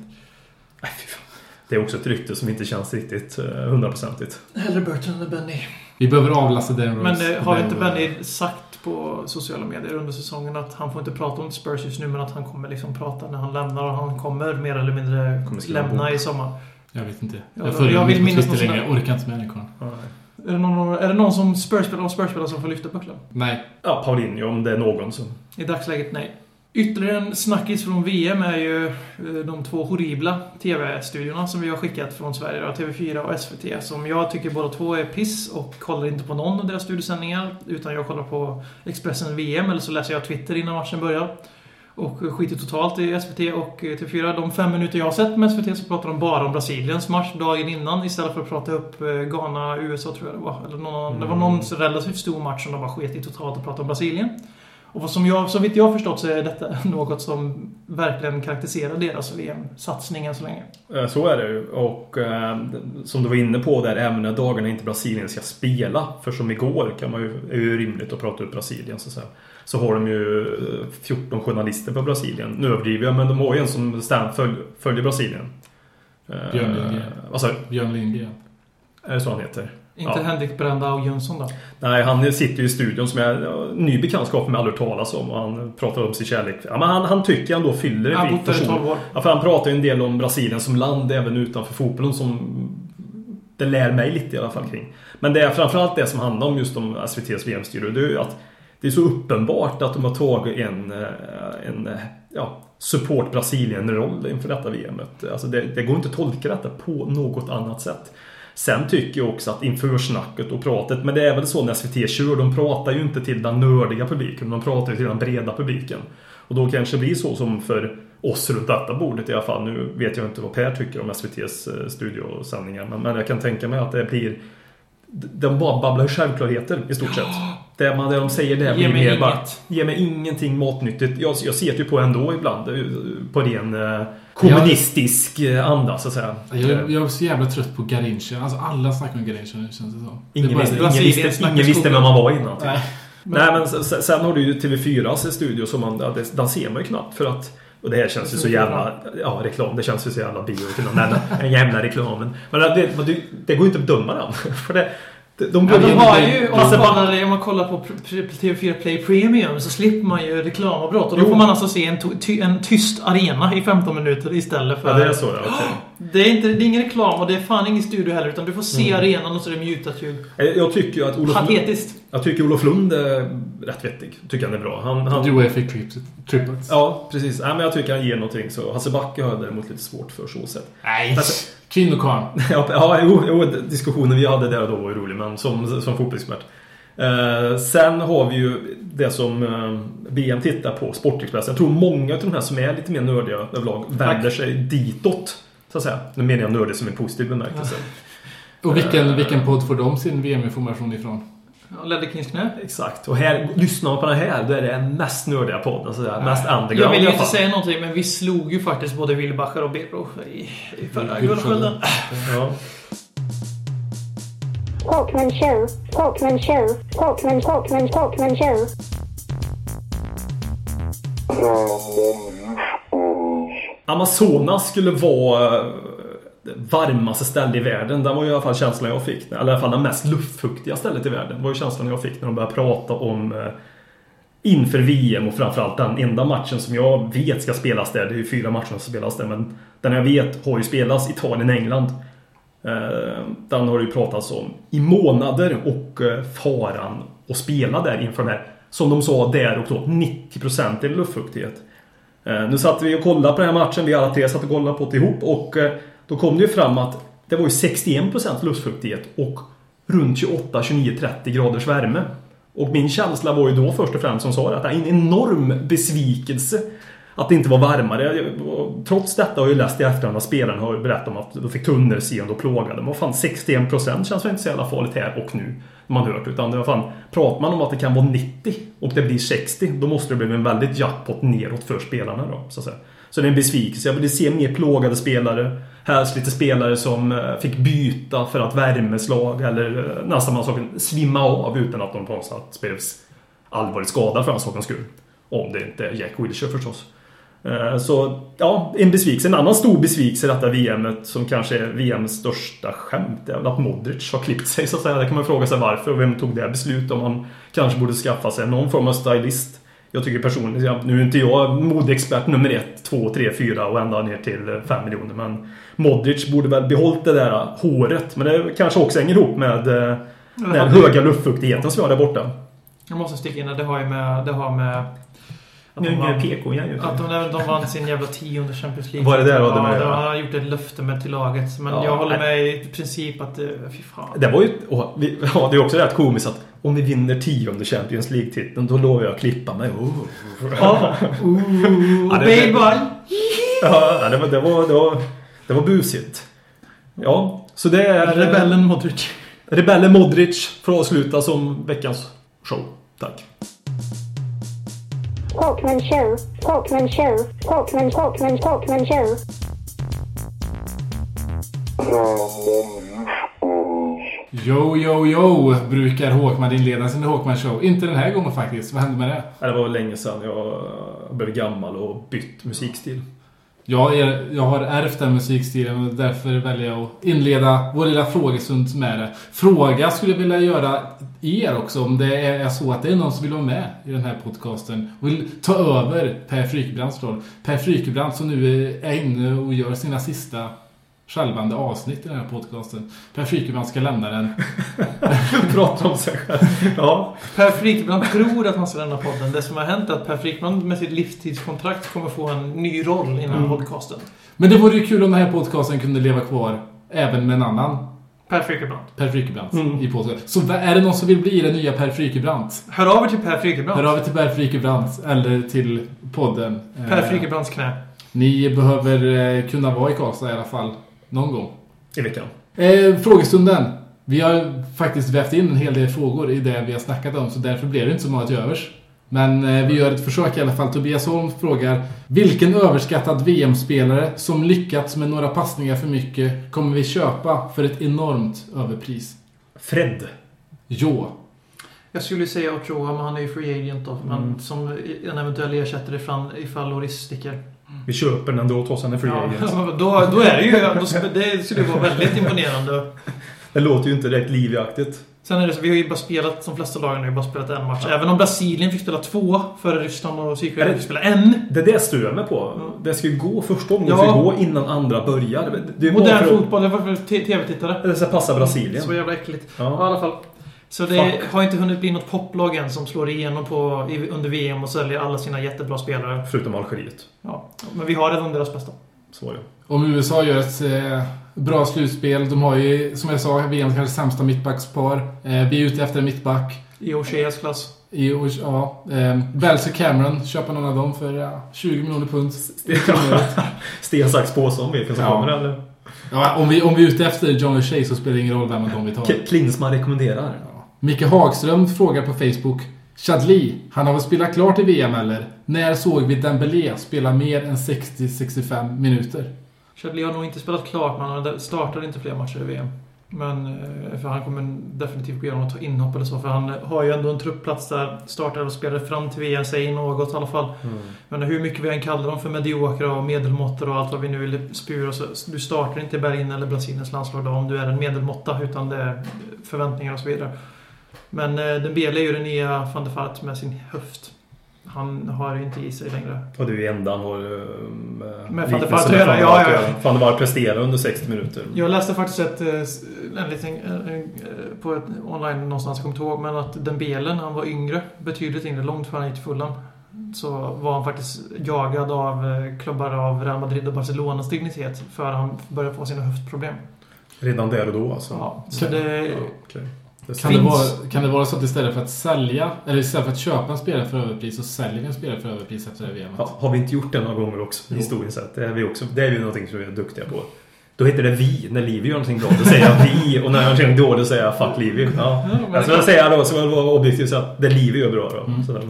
Nej, fy fan. Det är också ett rykte som inte känns riktigt eh, hundraprocentigt. Hellre Burton än Benny. Vi behöver avlasta den Men eh, har inte Benny sagt på sociala medier under säsongen att han får inte prata om Spurs just nu men att han kommer liksom prata när han lämnar och han kommer mer eller mindre lämna i sommar. Jag vet inte. Ja, Jag följer jag jag vill minnas sån längre. Jag orkar inte med den karln. Är det någon, är det någon som Spurs-spelare som får lyfta bucklan? Nej. Ja, Paulinho om det är någon som... I dagsläget nej. Ytterligare en snackis från VM är ju eh, de två horribla TV-studiorna som vi har skickat från Sverige. Då, TV4 och SVT. Som jag tycker båda två är piss och kollar inte på någon av deras studiosändningar. Utan jag kollar på Expressen VM eller så läser jag Twitter innan matchen börjar. Och skiter totalt i SVT och eh, TV4. De fem minuter jag har sett med SVT så pratar de bara om Brasiliens match dagen innan istället för att prata upp eh, Ghana-USA tror jag det var. Eller någon, Det var någon så relativt stor match som de bara sket i totalt och pratade om Brasilien. Och vad som jag, så vitt jag har förstått så är detta något som verkligen karaktäriserar deras VM-satsning än så länge. Eh, Så är det ju. Och eh, som du var inne på där, även när dagarna inte Brasilien ska spela. För som igår kan man ju, är ju rimligt att prata upp Brasilien så att säga. Så har de ju eh, 14 journalister på Brasilien. Nu överdriver jag, men de har ju en som stand, följ, följer Brasilien. Eh, Björn Lindgren. Du? Björn Lindgren. Är det så han heter? Inte Ja. Henrik Brandao Jönsson då? Nej, han sitter ju i studion som är ja, ny bekantskap med hört talas om. Och han pratar om sin kärlek. Ja, men han, han tycker ändå fyller ett Han bott person. 12 år. Ja, för han pratar ju en del om Brasilien som land även utanför fotbollen som det lär mig lite i alla fall kring. Men det är framförallt det som handlar om just om SVTs VM-studio. Det är ju att det är så uppenbart att de har tagit en, eh, en eh, ja, support Brasilien-roll inför detta VMet. Alltså det, det går inte att tolka detta på något annat sätt. Sen tycker jag också att inför snacket och pratet, men det är väl så när SVT kör, de pratar ju inte till den nördiga publiken, de pratar ju till den breda publiken. Och då kanske det blir så som för oss runt detta bordet i alla fall. Nu vet jag inte vad Per tycker om SVTs eh, studiosändningar, men, men jag kan tänka mig att det blir de bara babblar självklarheter i stort sett. Det, man, det de säger det blir mer bara Ge mig ingenting matnyttigt. Jag, jag ser det ju på ändå ibland. eh, På ren eh, kommunistisk eh, anda så att säga. Jag, jag är så jävla trött på Garincha. Alltså alla snackar om Garincha nu känns det som. Det Ingen bara- visste, ingen visste, ingen visste vem man var innan. Nej. Nej men sen, sen har du ju TV4s studio som man, det- den ser man ju knappt för att och det här känns ju så jävla... Ja, reklam. Det känns ju så jävla bio. till Den, där- jävla reklamen. Men det, det, det går ju inte att bedöma den. För det, de, de, Ja, de har ju, om man, bara- kollar, om man kollar på pr- pr- TV4 Play Premium så slipper man ju reklamavbrott. Och då Jo. får man alltså se en, ty, en tyst arena i 15 minuter istället för... Ja, det är så. Ja, okej. Det är, inte, det är ingen reklam och det är fan ingen studio heller utan du får se Mm. arenan och så är det mutat ljud. Jag- tycker ju att Olof Patetiskt. Jag tycker Olof Lund är rätt vettig. Tycker han är bra. Han, han, Du fick triplets. Ja, precis. Nej, men jag tycker han ger någonting. Så Hasse Backe har jag däremot lite svårt för så sätt. Nej! Alltså- Kvinnokarn. Ja, ja jo, jo, diskussionen vi hade där och då var ju rolig, men som, som fotbollsexpert. Eh, sen har vi ju det som eh, VM tittar på, Sportexpressen. Jag tror många av de här som är lite mer nördiga överlag vänder sig ditåt. Så att säga. Nu menar jag nördig som en positiv bemärkelse. Och vilken, vilken podd får de sin VM-information ifrån? Ja, Ledder Kings knä. Exakt. Och här, lyssnar man på den här, då är det den mest nördiga podden. Så där, mest Jag underground vill i ju inte säga någonting men vi slog ju faktiskt både Wilbacher och Bero i, i förra guldskölden. Ja. Talkman show, Talkman show, Talkman, Talkman, Talkman show. Amazonas skulle vara varmaste stället i världen. Det var ju i alla fall känslan jag fick. Eller i alla fall det mest luftfuktiga stället i världen. Det var ju känslan jag fick när de började prata om eh, inför VM och framförallt den enda matchen som jag vet ska spelas där. Det är ju fyra matcher som spelas där. Men den jag vet har ju spelats Italien-England. Eh, Den har det ju pratats om i månader och eh, faran att spela där inför den här, som de sa där och då, 90% i luftfuktighet. Eh, nu satt vi och kollade på den här matchen, vi alla tre satt och kollade på det ihop och eh, då kom det ju fram att det var ju 61% luftfuktighet och runt 28, 29, 30 graders värme. Och min känsla var ju då först och främst som sa det, att det är en enorm besvikelse att det inte var varmare. Trots detta har jag ju läst i efterhand att spelarna har berättat om att de fick tunnelseende och plågade. Men vad fan, 61% känns väl inte så jävla farligt här och nu. Man hört. Utan det var fan, pratar man om att det kan vara 90 och det blir 60, då måste det bli en väldigt jackpot neråt för spelarna då. Så, att säga. så det är en besvikelse. Jag vill se mer plågade spelare. Helst lite spelare som eh, fick byta för att värmeslag eller eh, nästan man svimma av utan att de på något sätt blev allvarligt skadade för den sakens skull. Om det inte är Jack Wilshere förstås. Eh, så ja, en besvikelse. En annan stor besvikelse i detta VMet som kanske är VMs största skämt är väl att Modric har klippt sig så att säga. Där kan man fråga sig varför och vem tog det beslutet om han kanske borde skaffa sig någon form av stylist. Jag tycker personligen, nu är inte jag modeexpert nummer ett, två, tre, fyra och ända ner till eh, fem miljoner men Modric borde väl behållit det där håret. Men det kanske också hänger ihop med eh, den höga luftfuktigheten som vi har där borta. Jag måste sticka in att det har ju med... Det har med att Nu de är vann- jag PK igen ju. Att de, de vann sin jävla tionde Champions League. Var det där du hade ja, med, ja? var- Han har gjort ett löfte med till laget. Men Ja, jag håller med i princip att... eh, Fy fan. Det var ju... och vi- Ja, det är också rätt komiskt att om vi vinner tionde Champions League-titeln då lovar jag att klippa mig. Oh. Ja. Ooh, Ja, det-. Ja, det var, det var, det var, det var busigt. Ja, så det är... Rebellen Modric. Rebellen Modric får avsluta som veckans show. Tack. Talkman show, Talkman show, Talkman, Talkman, Talkman show. Yo, yo, yo, brukar Håkman inleda sin Håkman show. Inte den här gången faktiskt. Vad hände med det? Ja, Det var länge sedan jag blev gammal och bytt musikstil. Jag, är, jag har ärvt den musikstilen och därför väljer jag att inleda vår lilla frågestund med det. Fråga skulle jag vilja göra er också om det är så att det är någon som vill vara med i den här podcasten och vill ta över Per Frykebrands roll. Per Frykebrand som nu är inne och gör sina sista självande avsnitt i den här podcasten. Per Frykebrand ska lämna den. Prata om sig själv. Ja. Per Frykbrand tror att han ska lämna podden. Det som har hänt är att Per Frykbrand med sitt livstidskontrakt kommer få en ny roll inom Mm. podcasten. Men det vore ju kul om den här podcasten kunde leva kvar även med en annan Per Frykebrant. Per Frykebrant Mm. i påsen. Så är det någon som vill bli den nya Per Frykebrant? Hör av er till Per Frykebrant. Hör av er till Per Frykebrant eller till podden. Per Eh, Frykebrants knä. Ni behöver eh, kunna vara i Karlstad i alla fall. Någon gång. I veckan. Eh, frågestunden. Vi har faktiskt vävt in en hel del frågor i det vi har snackat om, så därför blir det inte så många till övers. Men eh, vi gör ett försök i alla fall. Tobias Holm frågar Vilken överskattad VM-spelare som lyckats med några passningar för mycket kommer vi köpa för ett enormt överpris? Fred. Jo. Jag skulle säga Ochoa, men han är ju free agent då. Men Mm. som en eventuell ersättare ifall, Loris sticker. Vi köper den ändå trots att han är free agent. Ja, då, då är det ju... Då, ska- det skulle vara väldigt imponerande. Det låter ju inte direkt livaktigt. Sen är det så, vi har ju bara spelat, de flesta lagen har ju bara spelat en match. Även om Brasilien fick spela två före Ryssland och Sydkorea Är det- fick spela en. Det är det jag stör mig på. Ja. Det ska ju gå första gången. Ja. Det ska gå innan andra börjar. Det är Modern fotboll, det var för tv-tittare. Det ska passa Brasilien. Så jävla äckligt. Ja, i Ja. alla fall. Så det Fuck. har inte hunnit bli något poplag än som slår igenom på, under VM och säljer alla sina jättebra spelare. Förutom Algeriet. Ja. Men vi har redan deras bästa. Så var det. Om USA gör ett eh, bra slutspel, de har ju som jag sa VMs kanske sämsta mittbackspar. Eh, vi är ute efter en mittback. I Ocheas klass. I, och, ja, eh, Bells och Cameron, köpa någon av dem för ja, 20 miljoner pund. Sten, sax, påse om vilken som Ja. kommer eller? Ja, om, vi, om vi är ute efter John O'Shea så spelar det ingen roll vem av dem vi tar. K- Klinsmann rekommenderar. Ja. Micke Hagström frågar på Facebook. Chadli, han har väl spelat klart i VM eller? När såg vi Dembélé spela mer än 60-65 minuter? Chadli har nog inte spelat klart, men han startar inte fler matcher i VM. Men, eh, för han kommer definitivt gå igenom och ta inhopp eller så. För han har ju ändå en truppplats där startar och spelar fram till VM, säger något i alla fall. Men hur mycket vi än kallar dem för mediokra och medelmåttor och allt vad vi nu vill spura så du startar inte i Berlin eller Brasiliens landslag då om du är en medelmåtta utan det är förväntningar och så vidare. Men eh, Dembele är ju den nya van der Vaart med sin höft. Han har ju inte i sig längre. Och det är ju enda han har uh, Med Van der Vaart att göra, ja, ja. Van der Vaart presterar under 60 minuter. Jag läste faktiskt ett, eh, en liten, en, en, på ett online någonstans, jag kommer inte ihåg, men att Dembele när han var yngre, betydligt yngre, långt före han gick till Fulham, så var han faktiskt jagad av eh, klubbar av Real Madrid och Barcelonas dignitet för han började få sina höftproblem. Redan där och då alltså. Ja, så det... Ja, okej. Det Kan det, vara, kan det vara så att istället för att sälja, eller istället för att köpa en spelare för överpris så säljer vi en spelare för överpris efter det här VMet? Ja, har vi inte gjort det några gånger också Jo. historiskt sett? Det är vi också. Det är vi någonting som vi är duktiga på. Då heter det vi. När Livi gör någonting bra, då säger jag vi. Och när jag gör någonting dåligt, då säger jag fuck Livi. Ja. Ja, men Jag säga då, så jag vara objektiv, så att det Livi gör bra då. Mm. Så där.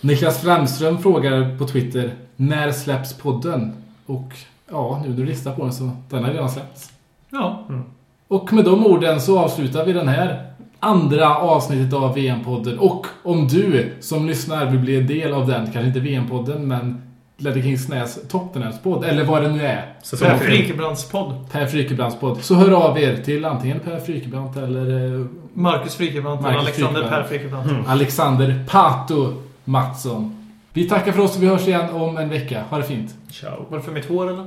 Niklas Flamström frågar på Twitter När släpps podden? Och ja, nu när du listar på den så den har redan släppts. Ja, Och med de orden så avslutar vi den här andra avsnittet av VM-podden. Och om du som lyssnar vill bli en del av den, kanske inte VM-podden men Ledder Kings Knäs Tottenhams-podd, eller vad det nu är. Per tre. Frikebrandts podd. Per Frykebrandts podd. Så hör av er till antingen Per Frykebrant eller eh, Marcus Frikebrant och Marcus Alexander. Per Frikebrant. Mm. Alexander Pato Mattsson. Vi tackar för oss och vi hörs igen om en vecka. Ha det fint. Ciao. Var det för mitt hår eller?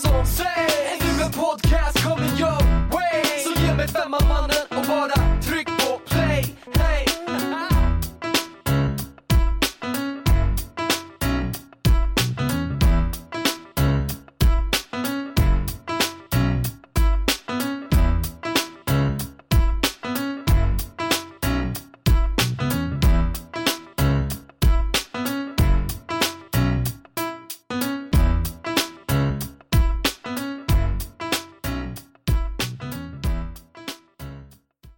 så säg! En podcast coming your way. Så ge mig femman mannen